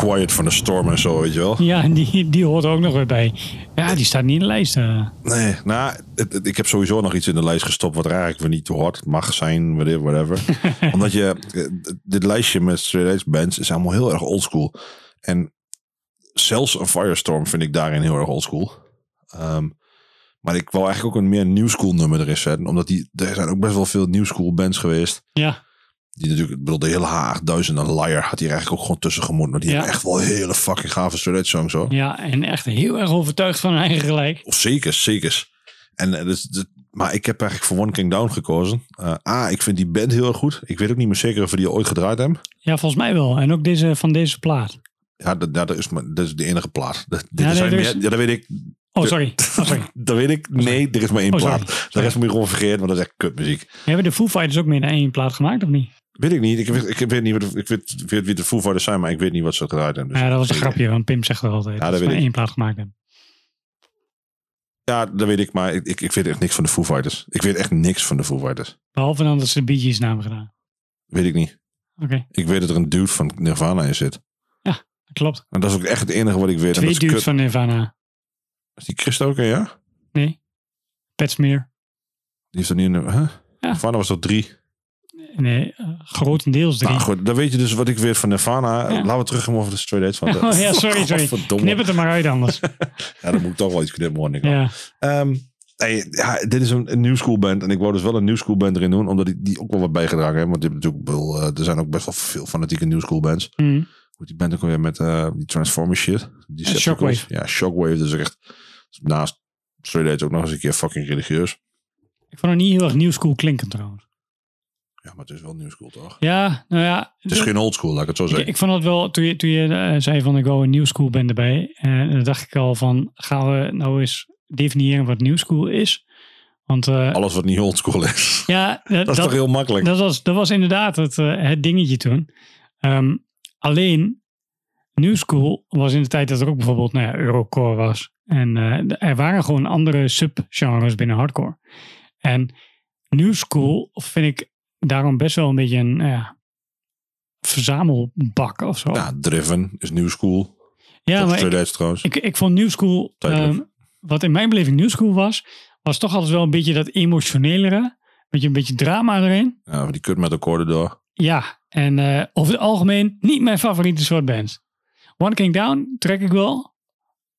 Quiet van de storm en zo, weet je wel. Ja, en die, die hoort er ook nog weer bij. Ja, die staat niet in de lijst. eh. Nee, nou, het- het- ik heb sowieso nog iets in de lijst gestopt wat er eigenlijk weer niet hoort. Mag zijn, whatever. whatever. Omdat je, eh, dit lijstje met straight bands is allemaal heel erg oldschool. En zelfs een Firestorm vind ik daarin heel erg oldschool. Ehm maar ik wou eigenlijk ook een meer new school nummer erin zetten. Omdat die, er zijn ook best wel veel new school bands geweest. Ja, Die natuurlijk, ik bedoel, de hele H8000 en Liar had hier eigenlijk ook gewoon tussen gemoet. Maar die Ja. hebben echt wel hele fucking gave edge songs hoor. ja, en echt heel erg overtuigd van hun eigen gelijk. Of zeker, zeker. En, eh, dus, dus- maar ik heb eigenlijk voor One King Down gekozen. Eh, A, ik vind die band heel erg goed. Ik weet ook niet meer zeker of we die ooit gedraaid hebben. Ja, volgens mij wel. En ook deze, van deze plaat. Ja, dat, dat, is, maar, dat is de enige plaat. Dat, dit nee, zijn meer- is- ja, dat weet ik. Oh, sorry. Oh, sorry. Dat weet ik. Nee, er is maar één Oh, sorry. plaat. De rest moet je gewoon vergeten, want dat is echt kutmuziek. Hebben de Foo Fighters ook meer dan één plaat gemaakt, of niet? Weet ik niet. Ik weet, ik weet niet wat, ik weet, weet wie de Foo Fighters zijn, maar ik weet niet wat ze gedraaid hebben. Dus ja, dat was een grapje, want Pim zegt er altijd. Ja, dat dat één plaat gemaakt hebben. Ja, dat weet ik, maar ik, ik, ik weet echt niks van de Foo Fighters. Ik weet echt niks van de Foo Fighters. Behalve dan dat ze de Bee Gees namen gedaan. Weet ik niet. Oké, Ik weet dat er een dude van Nirvana in zit. dat klopt. En dat is ook echt het enige wat ik weet. Twee is dudes van Nirvana. Is die Christ ook, ja? Nee. Pat Smear. Die heeft er niet een... Huh? Ja. Nirvana was toch drie? Nee, eh, grotendeels drie. Nou goed, dan weet je dus wat ik weet van Nirvana. Ja. Laten we teruggaan over de Stray Dates. Want, Oh ja, sorry, sorry. Knip het er maar uit anders. Ja, dan moet ik toch wel iets knippen, hoor. Ja. Ehm, hey, ja, dit is een, een new school band. En ik wou dus wel een new school band erin doen. Omdat ik die ook wel wat bijgedragen heb. Want die hebben natuurlijk wel, eh, er zijn ook best wel veel fanatieke new school bands. Hoe die band ook weer met eh, die Transformers shit. Die Shockwave. Ja, Shockwave. Dus echt naast Stray Dates ook nog eens een keer fucking religieus. Ik vond het niet heel erg new school klinken trouwens. Ja, maar het is wel new school toch? Ja, nou ja. Het is geen old school, laat ik het zo zeggen. ik vond het wel, toen je, toen je eh, zei van ik wou een new school band erbij. En dan dacht ik al van, gaan we nou eens definiëren wat new school is? Want eh, Alles wat niet old school is. ja, dat, Dat is toch heel makkelijk? Dat was, dat was inderdaad het, eh, het dingetje toen. Ehm, alleen, New School was in de tijd dat er ook bijvoorbeeld nou ja, Eurocore was. En eh, er waren gewoon andere subgenres binnen hardcore. En New School vind ik daarom best wel een beetje een verzamelbak of zo. Ja, Driven is new school. ja maar ik, ik, ik vond New School, ehm, wat in mijn beleving New School was, was toch altijd wel een beetje dat emotionelere. Beetje, een beetje drama erin. Ja, die kut met akkoorden door. Ja, en eh, over het algemeen niet mijn favoriete soort bands. One King Down trek ik wel.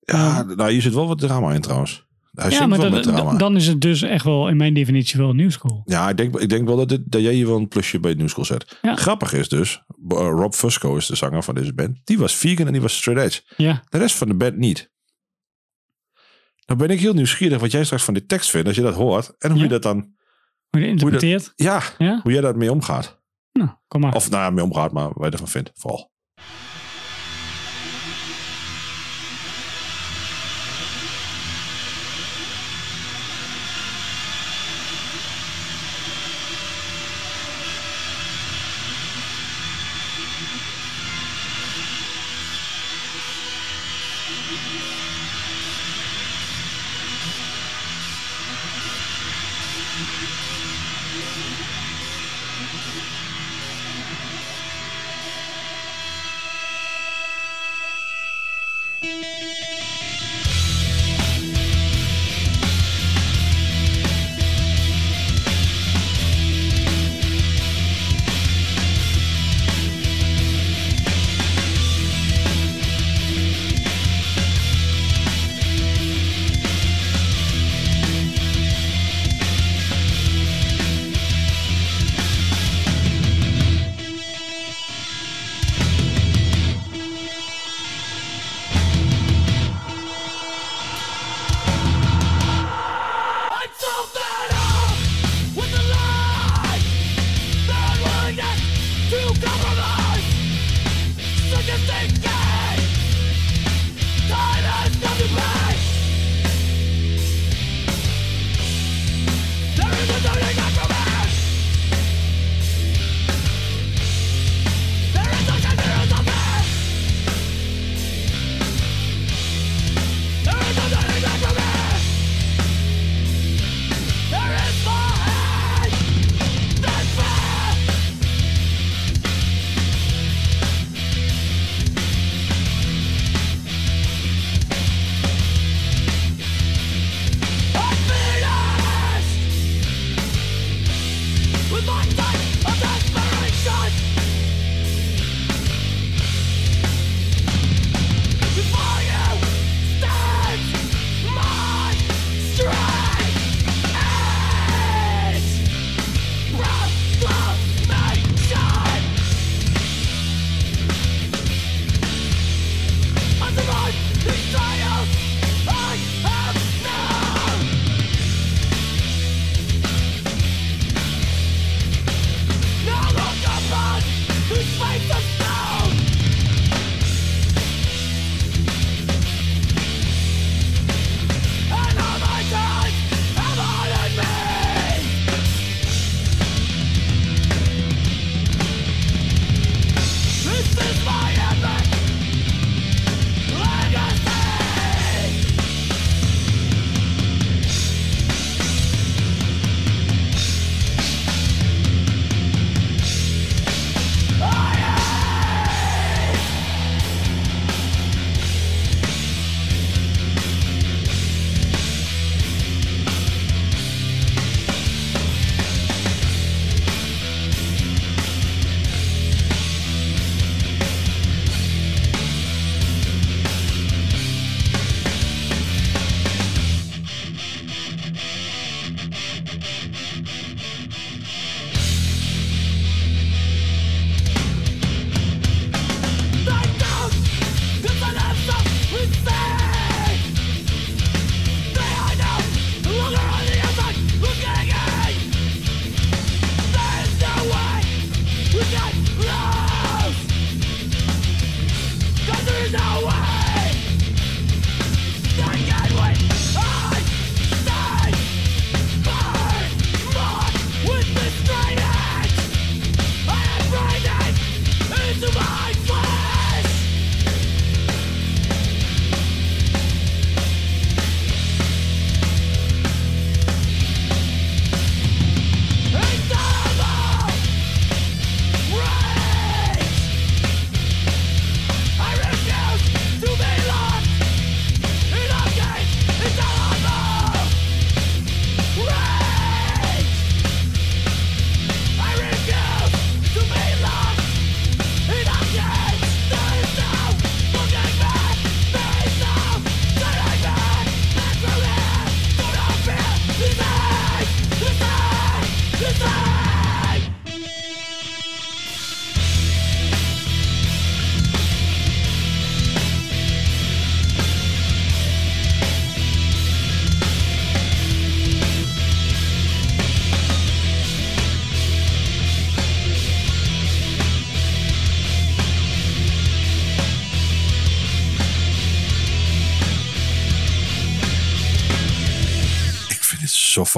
Ja, nou, hier zit wel wat drama in trouwens. Hij ja, maar dat- dan is het dus echt wel in mijn definitie wel new school. Ja, ik denk, ik denk wel dat, dit, dat jij hier wel een plusje bij New School zet. Ja. Grappig is dus, eh, Rob Fusco is de zanger van deze band. Die was vegan en die was straight edge. Ja, De rest van de band niet. Nou ben ik heel nieuwsgierig wat jij straks van die tekst vindt als je dat hoort. En hoe Ja. je dat dan, hoe je dat interpreteert. ja, Ja, hoe jij daar mee omgaat. nou, kom maar. Of nou ja, mee omgaat, maar wat je ervan vindt, vooral.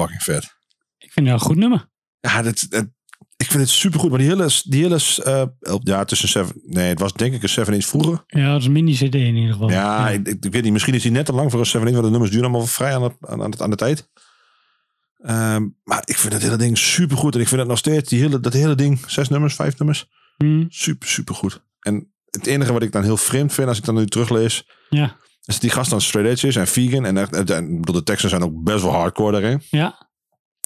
Fucking vet. Ik vind het een goed nummer. Ja, het- ik vind het super goed. Maar die hele, die hele eh, ja, tussen seven, nee, het was denk ik een 7 inch vroeger. Ja, dat is een mini-cd in ieder geval. Ja, Ik, ik, ik weet niet. Misschien is die net te lang voor een 7 inch, want de nummers duren allemaal vrij aan, het, aan, aan, het, aan de tijd. Ehm, maar ik vind het hele ding super goed. En ik vind het nog steeds, die hele, dat hele ding, zes nummers, vijf nummers, Hm, super, super goed. En het enige wat ik dan heel vreemd vind, als ik dan nu teruglees, ja. Dat die gast dan straight edge is en vegan. En, echt, en, bedoel, de teksten zijn ook best wel hardcore daarin. Ja.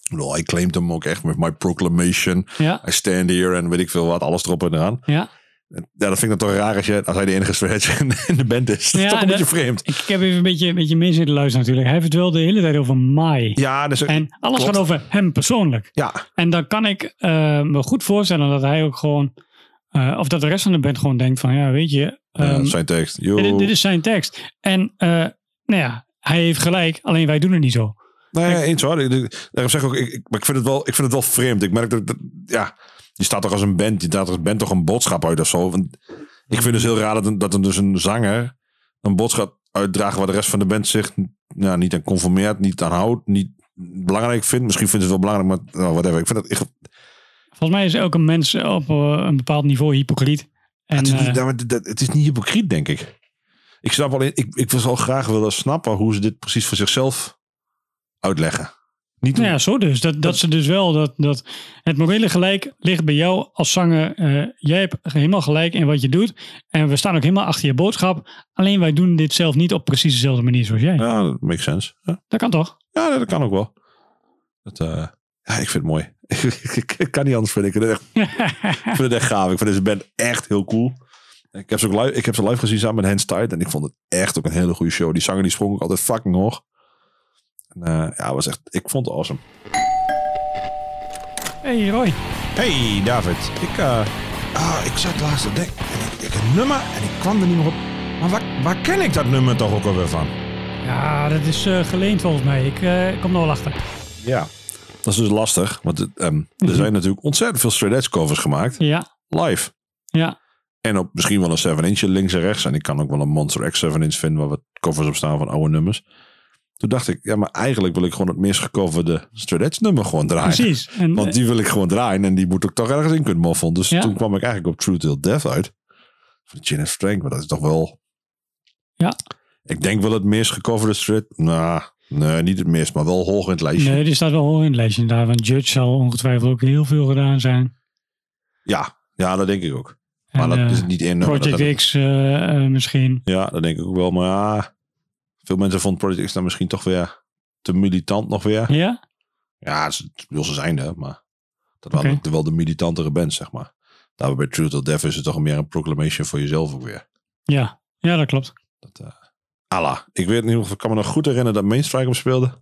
Ik bedoel, hij claimt hem ook echt met my proclamation. Ja. I stand here en weet ik veel wat, alles erop en eraan. Ja. Ja, dat vind ik dan toch raar als, je, als hij de enige straight edge in, de band is. Dat is toch een dat- beetje vreemd. Ik, ik heb even een beetje, een beetje mee zitten luisteren natuurlijk. Hij heeft het wel de hele tijd over mij. Ja, dus, En alles Klopt. gaat over hem persoonlijk. ja, En dan kan ik eh, me goed voorstellen dat hij ook gewoon... eh, of dat de rest van de band gewoon denkt van... Ja, weet je... eh, ehm, zijn tekst. Dit, dit is zijn tekst. En eh, nou ja, hij heeft gelijk. Alleen wij doen het niet zo. Nee, eens hoor. Daarom zeg ik ook, ik, ik- maar ik vind het wel, ik vind het wel vreemd. Ik merk dat, dat- ja, je staat toch als een band, je staat als band toch een boodschap uit of zo. Want ik vind het dus heel raar dat, een- dat er dus een zanger een boodschap uitdraagt waar de rest van de band zich ja, niet aan conformeert, niet aan houdt, niet belangrijk vindt. Misschien vindt het wel belangrijk, maar nou, whatever. Ik vind ik, Volgens mij is elke mens op eh, een bepaald niveau hypocriet. En, het, is niet, eh, nou, het is niet hypocriet, denk ik. Ik snap alleen, ik, ik wel graag willen snappen hoe ze dit precies voor zichzelf uitleggen. Niet Nou ja, zo dus. Dat, dat ze dus wel, dat, dat het morele gelijk ligt bij jou als zanger. Eh, jij hebt helemaal gelijk in wat je doet. En we staan ook helemaal achter je boodschap. Alleen wij doen dit zelf niet op precies dezelfde manier zoals jij. Ja, dat makes sense. Ja. Dat kan toch? Ja, dat kan ook wel. Dat, eh, ja, ik vind het mooi. ik, ik kan niet anders vinden. Ik vind, het echt, ik vind het echt gaaf. Ik vind deze band echt heel cool. Ik heb ze, ook live, ik heb ze live gezien samen met Hans Tide. En ik vond het echt ook een hele goede show. Die zanger die sprong ook altijd fucking hoog. En, eh, ja, was echt, ik vond het awesome. hey Roy. Hey David, ik, eh, ah, ik zat laatst te denken. En ik, ik een nummer en ik kwam er niet meer op. Maar waar, waar ken ik dat nummer toch ook alweer van? Ja, dat is eh, geleend volgens mij. Ik eh, kom er wel achter. Ja. Dat is dus lastig. Want het, ehm, er zijn natuurlijk ontzettend veel straight edge covers gemaakt. Ja, Live. ja. En op misschien wel een 7 inch links en rechts. En ik kan ook wel een Monster X 7 inch vinden waar wat covers op staan van oude nummers. Toen dacht ik, ja, maar eigenlijk wil ik gewoon het meest gecoverde straight edge nummer gewoon draaien. Precies. En, Want die wil ik gewoon draaien en die moet ik toch ergens in kunnen moffelen. Dus Ja. toen kwam ik eigenlijk op True Till Death uit. Van Chin Strength, maar dat is toch wel... Ja. Ik denk wel het meest gecoverde straight... Nou, nee, niet het meest, maar wel hoog in het lijstje. nee, die staat wel hoog in het lijstje daar. Want Judge zal ongetwijfeld ook heel veel gedaan zijn. Ja, ja, dat denk ik ook. Maar En, dat eh, is niet één nummer. Project X eh, eh, misschien. Ja, dat denk ik ook wel. Maar ja, veel mensen vonden Project X dan misschien toch weer te militant nog weer. Ja? Ja, ze, ze zijn er, maar dat Oké. waren wel de militantere band, zeg maar. Daar bij True Till Death is het toch meer een proclamation voor jezelf ook weer. Ja. Ja, dat klopt. Dat, eh Allah. Ik weet niet of ik kan me nog goed herinneren dat Mainstrike hem speelde.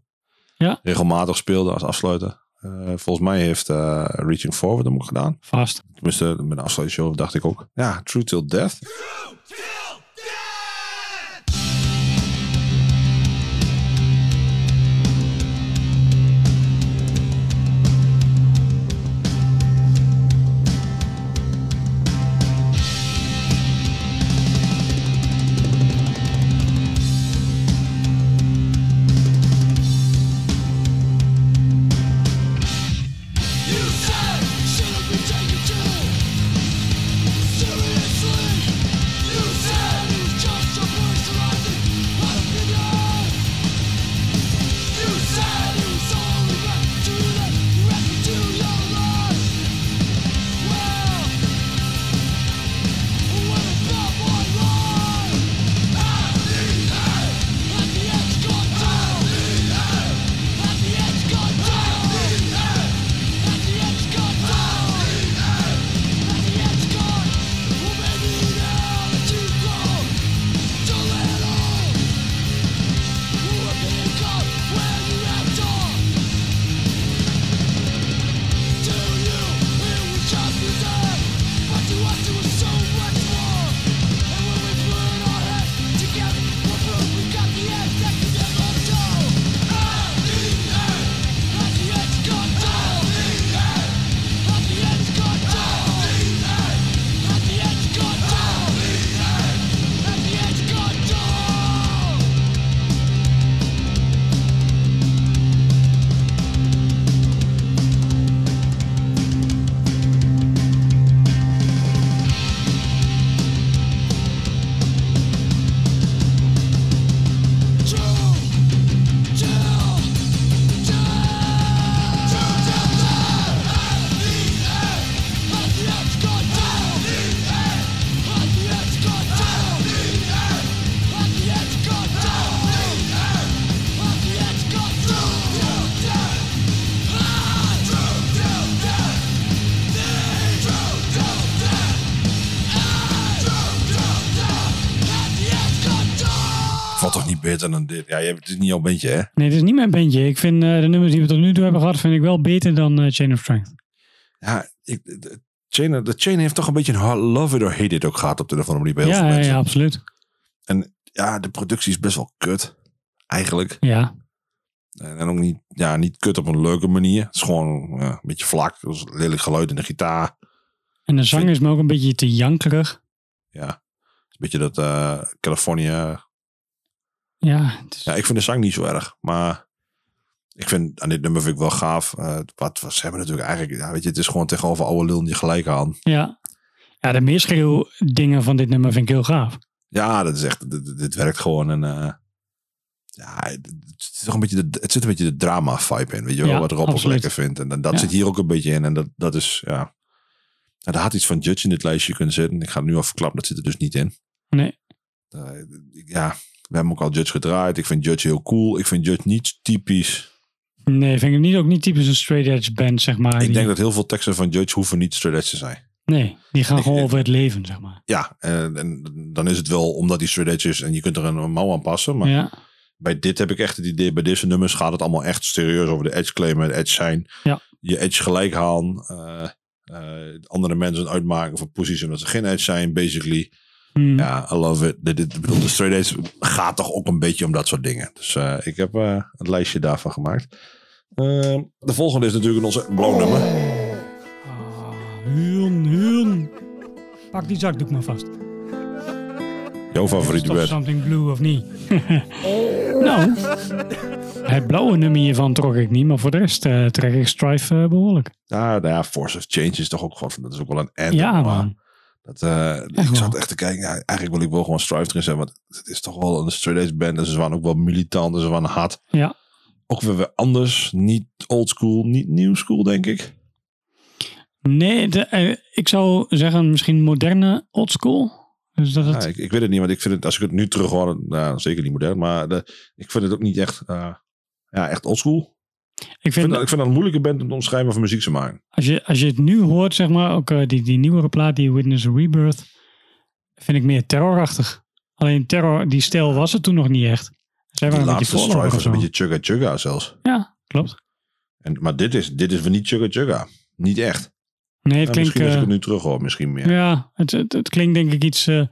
Ja. Regelmatig speelde als afsluiter. Eh, volgens mij heeft eh, Reaching Forward hem ook gedaan. Vast. Tenminste, met een afsluitshow dacht ik ook. Ja, True Till Death. Beter dan dit? Ja, het is niet jouw bandje, hè? Nee, dit is niet mijn bandje. Ik vind eh, de nummers die we tot nu toe hebben gehad, vind ik wel beter dan eh, Chain of Strength. Ja, ik, de, Chain, de Chain heeft toch een beetje een hard love it or hate it ook gehad op de andere manier bij heel Ja, ja, absoluut. En ja, de productie is best wel kut. Eigenlijk. Ja, En en ook niet, ja, niet kut op een leuke manier. Het is gewoon ja, een beetje vlak. Het is lelijk geluid in de gitaar. en de zang Vind- is me ook een beetje te jankerig. Ja. Het Een beetje dat eh California. Ja, is- Ja, ik vind de zang niet zo erg. Maar ik vind aan dit nummer vind ik wel gaaf. Eh, wat, wat ze hebben natuurlijk eigenlijk. Ja, weet je, het is gewoon tegenover oude lul die gelijk aan. ja. ja de meerschreeuw dingen van dit nummer vind ik heel gaaf. Ja, dat is echt. Dit, werkt gewoon. En eh, ja, het, toch een beetje de, het zit een beetje de drama vibe in. Weet je wel, Ja, wat Rob ook lekker vindt. En, dan dat Ja. zit hier ook een beetje in. En dat, dat is, ja. Nou, er had iets van Judge in dit lijstje kunnen zitten. Ik ga het nu al verklappen, dat zit er dus niet in. Nee. Eh, ja, we hebben ook al Judge gedraaid. Ik vind Judge heel cool. Ik vind Judge niet typisch. Nee, vind ik niet, ook niet typisch een straight edge band, zeg maar. Ik Die- denk dat heel veel teksten van Judge hoeven niet straight edge te zijn. Nee, die gaan Ik- gewoon over het leven, zeg maar. Ja, en, en dan is het wel omdat die straight edge is en je kunt er een mouw aan passen. Maar Ja, bij dit heb ik echt het idee, bij deze nummers gaat het allemaal echt serieus over de edge claimen, de edge zijn. Ja. Je edge gelijk halen. eh, eh, andere mensen uitmaken van posities omdat ze geen edge zijn, basically. Hm. Ja, I love it. De straight edge gaat toch ook een beetje om dat soort dingen. Dus eh, ik heb eh een lijstje daarvan gemaakt. Eh, de volgende is natuurlijk onze blauw nummer. Ah, Huun, huun. Pak die zakdoek maar vast. Jouw favoriete band. something blue of niet? nou, het blauwe nummer hiervan trok ik niet, maar voor de rest eh, trek ik Strife eh, behoorlijk. Ja, nou ja, Force of Change is toch ook gewoon, dat is ook wel een anthem. ja, maar man. Dat, eh, ik zat echt te kijken, ja, eigenlijk wil ik wel gewoon Strive erin zijn, want het is toch wel een straight band. En ze waren ook wel militant en ze waren hard. Ja. Ook weer, weer anders, niet old school, niet new school, denk ik. Nee, de, eh, ik zou zeggen misschien moderne oldschool. Dus dat het, Ja, ik, ik weet het niet, want ik vind het, als ik het nu terug hoor, nou, zeker niet modern, maar de, ik vind het ook niet echt, eh, ja, echt old school. Ik Ik vind, vind, dat, ik vind dat een moeilijke band om te omschrijven van muziek te maken. als, je, als je het nu hoort, zeg maar, ook eh, die, die nieuwere plaat, die Witness Rebirth, vind ik meer terrorachtig. Alleen terror, die stijl was het toen nog niet echt. Zij waren een beetje Strive was een beetje chugga chugga zelfs. Ja, klopt. En, maar dit is, dit is weer niet chugga chugga. Niet echt. Nee, het Ja, klinkt... misschien als ik eh, het nu terug hoor, misschien meer. Ja, het, het, het klinkt denk ik iets, eh,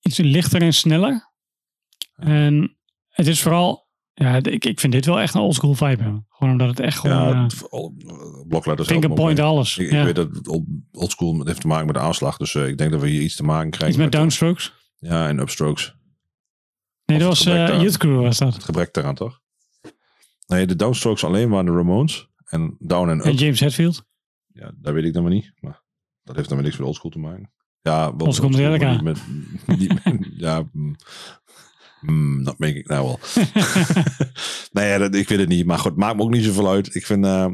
iets lichter en sneller. En het is vooral, ja, ik, ik vind dit wel echt een oldschool vibe hebben. Gewoon omdat het echt gewoon, Ja, het- al- blokletters finger point mee. alles. Ik, ik weet dat oldschool met- heeft te maken met de aanslag. Dus eh, ik denk dat we hier iets te maken krijgen. Iets met downstrokes. Ja, en upstrokes. Nee, dat was eh aan- Youth Crew was dat. Het gebrek daaraan, toch? Nee, de downstrokes alleen waren de Ramones. En down en En up. James Hetfield. Ja, dat weet ik dan maar niet. Maar dat heeft dan weer niks met oldschool te maken. Ja, wel Oldschool oldschool, maar niet met, niet met- ja, mm, dat denk ik nou wel. nee, ja, dat, ik weet het niet. Maar goed, maakt me ook niet zoveel uit. Ik vind eh,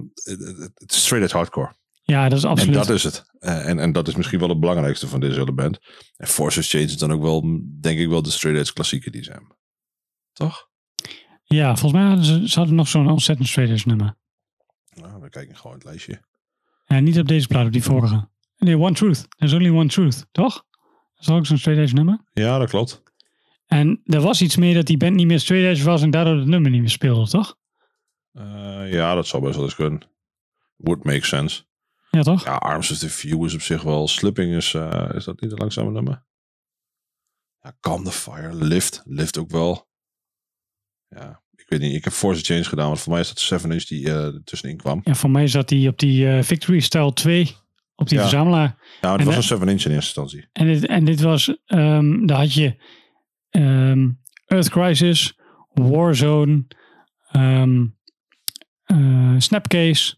het, straight edge hardcore. Ja, dat is En absoluut. dat is het. Eh, en, en dat is misschien wel het belangrijkste van deze hele band. En Forces Change is dan ook wel, denk ik wel, de straight edge klassieke die hebben. Toch? Ja, volgens mij hadden ze, ze hadden nog zo'n ontzettend straight edge nummer. Nou, we kijken gewoon het lijstje. Ja, niet op deze plaat, op die vorige. Nee, One Truth. There's only one truth, toch? Dat is ook zo'n straight edge nummer. Ja, dat klopt. En er was iets meer dat die band niet meer straight edge was en daardoor het nummer niet meer speelde, toch? Eh, ja, dat zou best wel eens kunnen. Would make sense. Ja, toch? Ja, Arms of the View is op zich wel. Slipping is, eh, is dat niet een langzame nummer? Ja, Calm the Fire. Lift. Lift ook wel. Ja, ik weet niet. Ik heb Force Change gedaan, want voor mij is dat 7 inch die eh, er tussenin kwam. Ja, voor mij zat die op die Victory Style 2, op die Ja. verzamelaar. Ja, het En was een 7 inch in eerste instantie. En dit, en dit was, ehm, daar had je ehm, Earth Crisis, Warzone, eh, Snapcase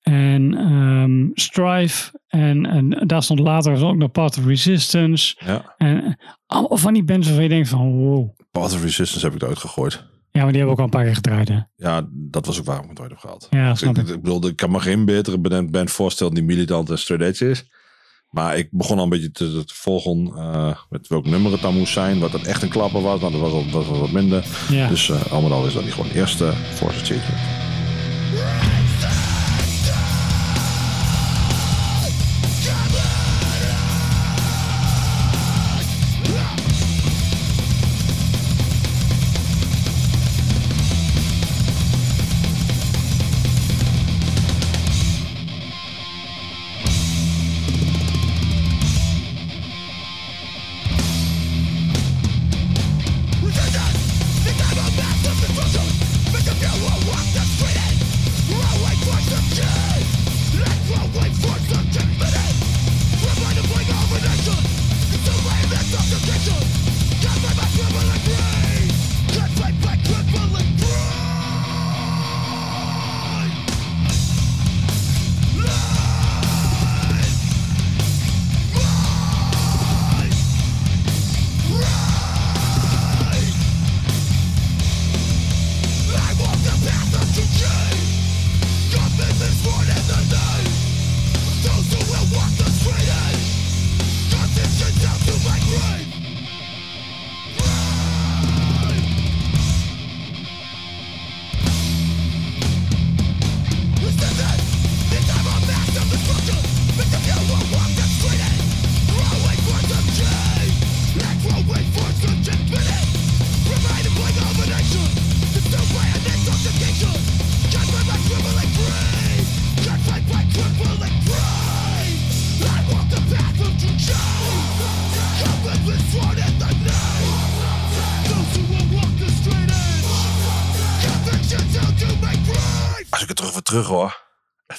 en ehm, Strife. En, en daar stond later ook nog Path of Resistance. Ja. En eh, allemaal van die bands waarvan je denkt van wow. Path of Resistance heb ik eruit gegooid. Ja, maar die hebben ook al een paar keer gedraaid hè. Ja, dat was ook waarom ik het eruit heb gehaald. Ja, Ik, snap ik, ik. ik bedoel, ik kan me geen betere band band voorstellen die militant en straight edge is. Maar ik begon al een beetje te, te volgen eh, met welk nummer het dan moest zijn. Wat dan echt een klapper was. Nou, dat was al, dat was wat minder. Ja. Dus eh allemaal al is dat niet gewoon de eerste Force Achievement.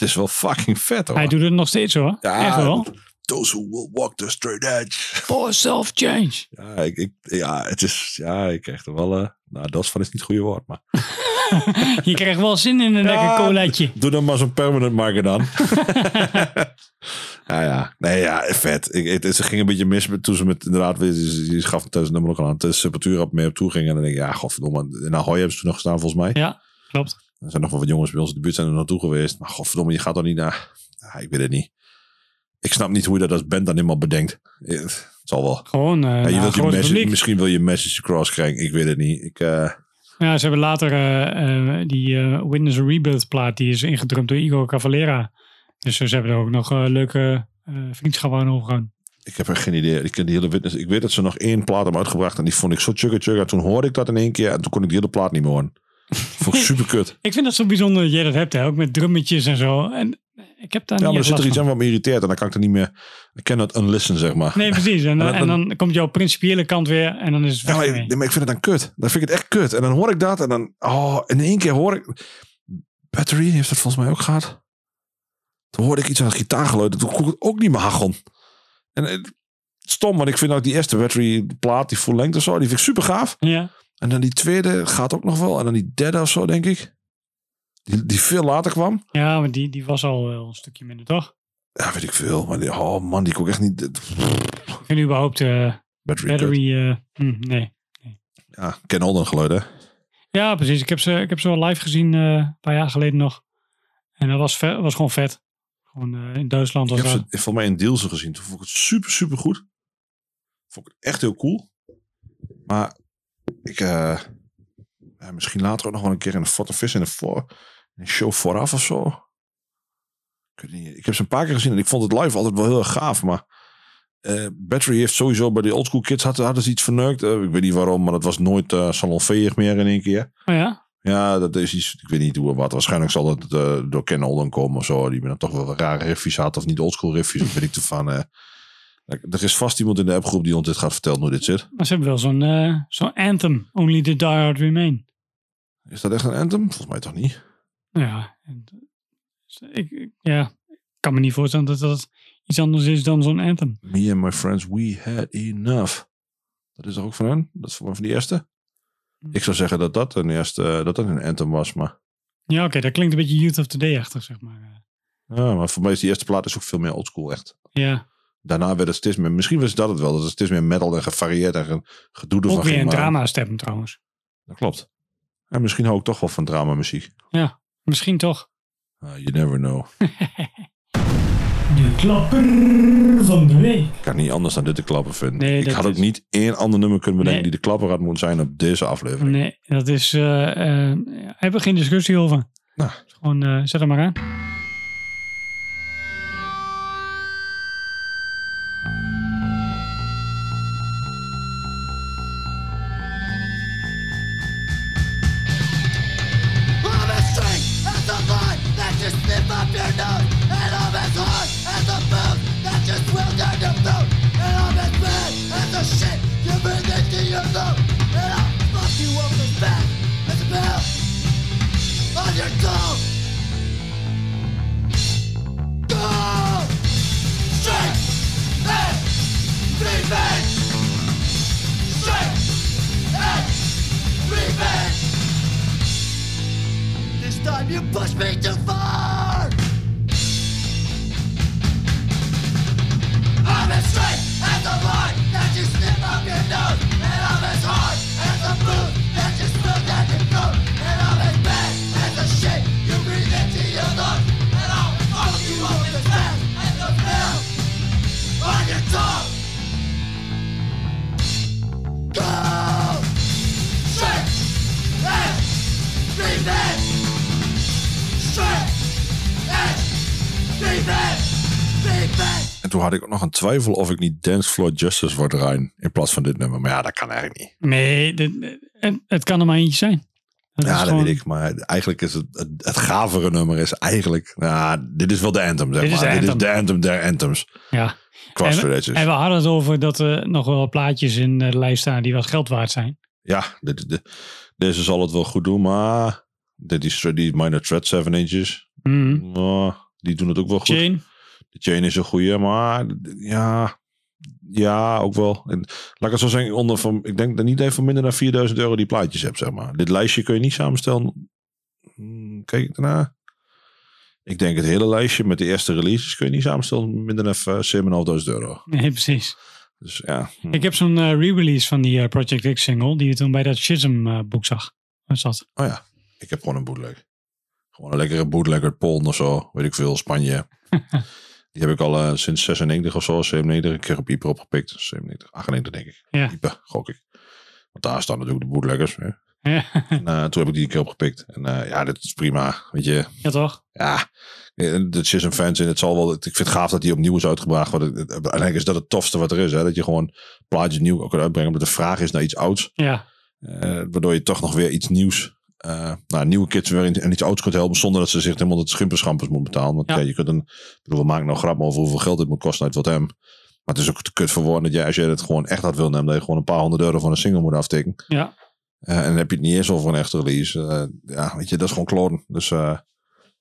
Is wel fucking vet hoor. Hij doet het nog steeds hoor. Ja, Echt wel. Those who will walk the straight edge. For self-change. Ja, ik, ik, ja, het is, ja, ik krijg er wel, eh, nou, dat is van is niet het goede woord, maar. Je krijgt wel zin in een Ja, lekker colaatje. Doe dan maar zo'n permanent marker dan. ja, ja. Nee, ja, vet. Ik, het, ze ging een beetje mis met, toen ze met inderdaad, weer- je, je gaf het thuis nummer ook al aan, de Sepultura op mee op toe ging. En dan denk ik, ja, godverdomme. In Ahoy hebben ze toen nog gestaan volgens mij. Ja, klopt. Er zijn nog wel wat jongens bij ons in de buurt zijn er naartoe geweest. Maar godverdomme, je gaat toch niet naar... Ik weet het niet. Ik snap niet hoe je dat als band dan helemaal bedenkt. Eh, Het zal wel. Gewoon eh Ja, je wilt je message, misschien wil je message across krijgen. Ik weet het niet. Ik, eh, Ja, ze hebben later eh, die Witness Rebuild plaat, die is ingedrumd door Igor Cavalera. Dus ze hebben er ook nog leuke vriendschappen aan overgehouden. ik heb echt geen idee. Ik ken die hele witness. Ik weet dat ze nog één plaat hebben uitgebracht. En die vond ik zo chugga chugga. Toen hoorde ik dat in één keer. En toen kon ik die hele plaat niet meer horen. Vond ik super kut. Ik vind dat zo bijzonder dat jij dat hebt, hè? ook met drummetjes en zo. En ik heb daar Ja, maar er niet zit er iets aan wat me irriteert. En dan kan ik er niet meer... Ik ken het unlisten, zeg maar. Nee, precies. En, En en, dan- dan komt jouw principiële kant weer en dan is het Ja, maar, nee, maar ik vind het dan kut. Dan vind ik het echt kut. En dan hoor ik dat en dan... Oh, in één keer hoor ik... Battery heeft het volgens mij ook gehad. Toen hoorde ik iets aan het gitaargeluid. en Toen kon ik het ook niet meer hachelen. En het, stom, want ik vind ook die eerste Battery plaat, die full length of zo, die vind ik super gaaf. Ja, En dan die tweede gaat ook nog wel. En dan die derde of zo, denk ik. Die, die veel later kwam. ja maar die, die was al wel een stukje minder, toch? Ja, weet ik veel. Maar die, oh man, die kon ik echt niet... Ik vind überhaupt eh Battery, battery... hm, nee. kut. Ja, Ken Alden geluid, hè? Ja, precies. Ik heb ze, ik heb ze wel live gezien eh, een paar jaar geleden nog. En dat was, vet, was gewoon vet. Gewoon in Duitsland Ik was heb dat. ze volgens mij in Deelsen gezien. Toen vond ik het super, super goed. Vond ik het echt heel cool. Maar ik... eh, ja, misschien later ook nog wel een keer in de Fort Vis in de voor, een show vooraf of zo. Ik, weet niet. ik heb ze een paar keer gezien en ik vond het live altijd wel heel erg gaaf. Maar eh, Battery heeft sowieso bij de oldschool kids hadden, hadden ze iets verneukt. Eh, ik weet niet waarom, maar dat was nooit eh salonveeg meer in één keer. Oh ja? Ja, dat is iets. Ik weet niet hoe wat. Waarschijnlijk zal het eh, door Ken Olden komen of zo. Die dan toch wel rare riffjes had. Of niet oldschool riffjes. Of weet ik ervan. Er is vast iemand in de appgroep die ons dit gaat vertellen hoe dit zit. Maar ze hebben wel zo'n eh, zo'n anthem. Only the die hard remain. Is dat echt een anthem? Volgens mij toch niet. Ja. en, eh, Ik, ja. Kan me niet voorstellen dat dat iets anders is dan zo'n anthem. Me and my friends, we had enough. Dat is er ook van hen? Dat is van van die eerste? Ik zou zeggen dat dat een, eerste, eh, dat dat een anthem was. Maar, Ja, oké. dat klinkt een beetje Youth of the Day-achtig, zeg maar. ja, maar voor mij is die eerste plaat is ook veel meer oldschool echt. Ja. Daarna werd het steeds meer... Misschien was dat het wel. Dat het steeds meer metal en gevarieerd en ge- gedoe ervan Ook weer een maken. drama-stem trouwens. Dat klopt. En misschien hou ik toch wel van dramamuziek. Misschien toch. Uh, you never know. De klapper van de week. Ik kan niet anders dan dit te klappen vinden. Nee, ik had ook is- niet één ander nummer kunnen bedenken Nee. die de klapper had moeten zijn op deze aflevering. Nee, dat is... ja, hebben we geen discussie over. Nou. Gewoon, eh, zet hem maar aan. Twijfel of ik niet Dance Floor Justice wou draaien in plaats van dit nummer. Maar ja, dat kan eigenlijk niet. Nee, dit- het, het kan er maar eentje zijn. Dat ja, is dat gewoon- weet ik. Maar eigenlijk is het, het, het gavere nummer is eigenlijk... Nou, dit is wel de anthem, zeg Dit is maar. de Dit is de anthem der anthems. Ja. En, we- en we hadden het over dat er nog wel plaatjes in de lijst staan die wat geld waard zijn. Ja, dit, dit- deze zal het wel goed doen, maar is die Minor Threat 7 inches. Oh, die doen het ook wel goed. De chain is een goeie, maar ja, ja, ook wel. En, laat ik het zo zeggen, onder van, ik denk dat niet even minder dan 4000 euro die plaatjes hebt, zeg maar. Dit lijstje kun je niet samenstellen. Hmm, Kijk daarna. Ik denk het hele lijstje met de eerste releases kun je niet samenstellen minder dan even 7.500 euro. Nee, precies. Dus ja, hm. Ik heb zo'n eh, re-release van die eh, Project X single, die je toen bij dat Chisholm eh, boek zag. Wat is dat? oh ja, ik heb gewoon een bootleg. Gewoon een lekkere bootleg uit Polen of zo, weet ik veel, Spanje. die heb ik al eh, sinds 96 of zo, 97, een keer op Ieper opgepikt. 97, 98 denk ik. Ja. Ieper, gok ik. Want daar staan natuurlijk de bootleggers. Hè. Ja, En, eh, toen heb ik die een keer opgepikt. En eh, ja, dit is prima. Weet je, ja toch? ja, eh, de Chisholm fans in het zal wel. Ik vind het gaaf dat die opnieuw is uitgebracht. Want het- uiteindelijk is dat het tofste wat er is. Hè? Dat je gewoon plaatjes nieuw ook kan uitbrengen. Omdat de vraag is naar iets ouds. Ja, waardoor je toch nog weer iets nieuws. Eh nou, nieuwe kids weer in, en iets ouds kunt helpen. Zonder dat ze zich helemaal het schimpenschampers moeten betalen. Want Ja. ja. je kunt een. Ik bedoel, we maken nou grap over hoeveel geld dit moet kosten uit wat hem. Maar het is ook te kut voor woorden dat jij, als je het gewoon echt had wil nemen, dat je gewoon een paar honderd euro voor een single moet aftikken. ja. Eh, en dan heb je het niet eens over een echte release. Eh, ja, weet je, dat is gewoon kloten. Dus,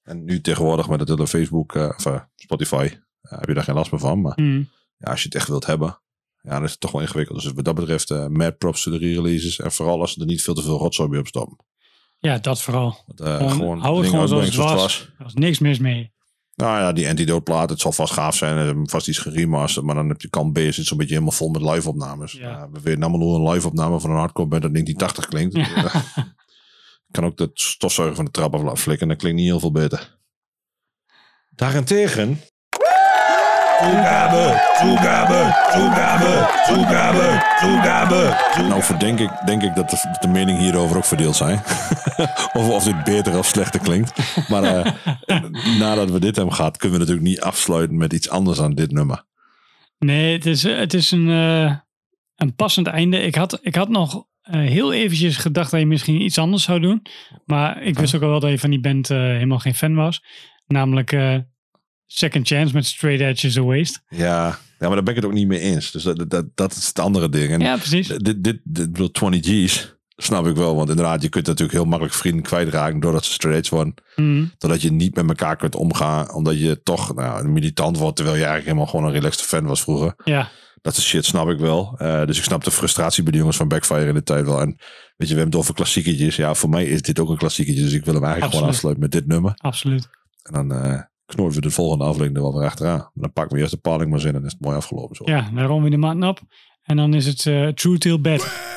en nu tegenwoordig met het hele Facebook of Spotify heb je daar geen last meer van. Maar Mhm. ja, als je het echt wilt hebben, ja, dan is het toch wel ingewikkeld. Dus wat dat betreft, mad props to de re-releases. En vooral als ze er niet veel te veel rotzooi bij op stoppen. Ja dat vooral. Want, eh, Gewoon, gewoon hou het gewoon zoals het uitbrengen was. Er was niks mis mee. Nou ja, die antidote plaat, het zal vast gaaf zijn. Vast iets geremasterd. Maar dan heb je kant B, zit zo'n beetje helemaal vol met live opnames. Ja. Ja. we weten allemaal hoe een live opname van een hardcore band dat 1980 klinkt. Ja. Kan ook de stofzuiger van de trap af laten flikken. Dat klinkt niet heel veel beter. Daarentegen... Toegabe, toegabe, toegabe, toegabe, toegabe. Nou, verdenk ik, denk ik dat de, dat de meningen hierover ook verdeeld zijn. of, of dit beter of slechter klinkt. Maar eh, nadat we dit hebben gehad, kunnen we natuurlijk niet afsluiten met iets anders dan dit nummer. Nee, het is, het is een, eh, een passend einde. Ik had, ik had nog eh, heel eventjes gedacht dat je misschien iets anders zou doen. Maar ik wist ook al wel dat je van die band eh, helemaal geen fan was. Namelijk eh, Second Chance met Straight Edge is a Waste. Ja, ja, maar daar ben ik het ook niet mee eens. Dus dat, dat, dat is het andere ding. En Ja, precies. dit, dit, dit, bedoel, 20 G's, snap ik wel. Want inderdaad, je kunt natuurlijk heel makkelijk vrienden kwijtraken doordat ze straight worden. Mhm. Doordat je niet met elkaar kunt omgaan. Omdat je toch nou, een militant wordt, terwijl je eigenlijk helemaal gewoon een relaxed fan was vroeger. Ja, Dat is shit, snap ik wel. Eh, dus ik snap de frustratie bij de jongens van Backfire in de tijd wel. En weet je, we hebben het over klassieketjes. Ja, voor mij is dit ook een klassieketje. Dus ik wil hem eigenlijk gewoon afsluiten met dit nummer. absoluut. En dan eh knoorden we de volgende aflevering er wel weer achteraan. Dan pakken we eerst de paling maar in en is het mooi afgelopen. Zo. Ja, dan rollen we de maand op. En dan is het eh, True Till Bed.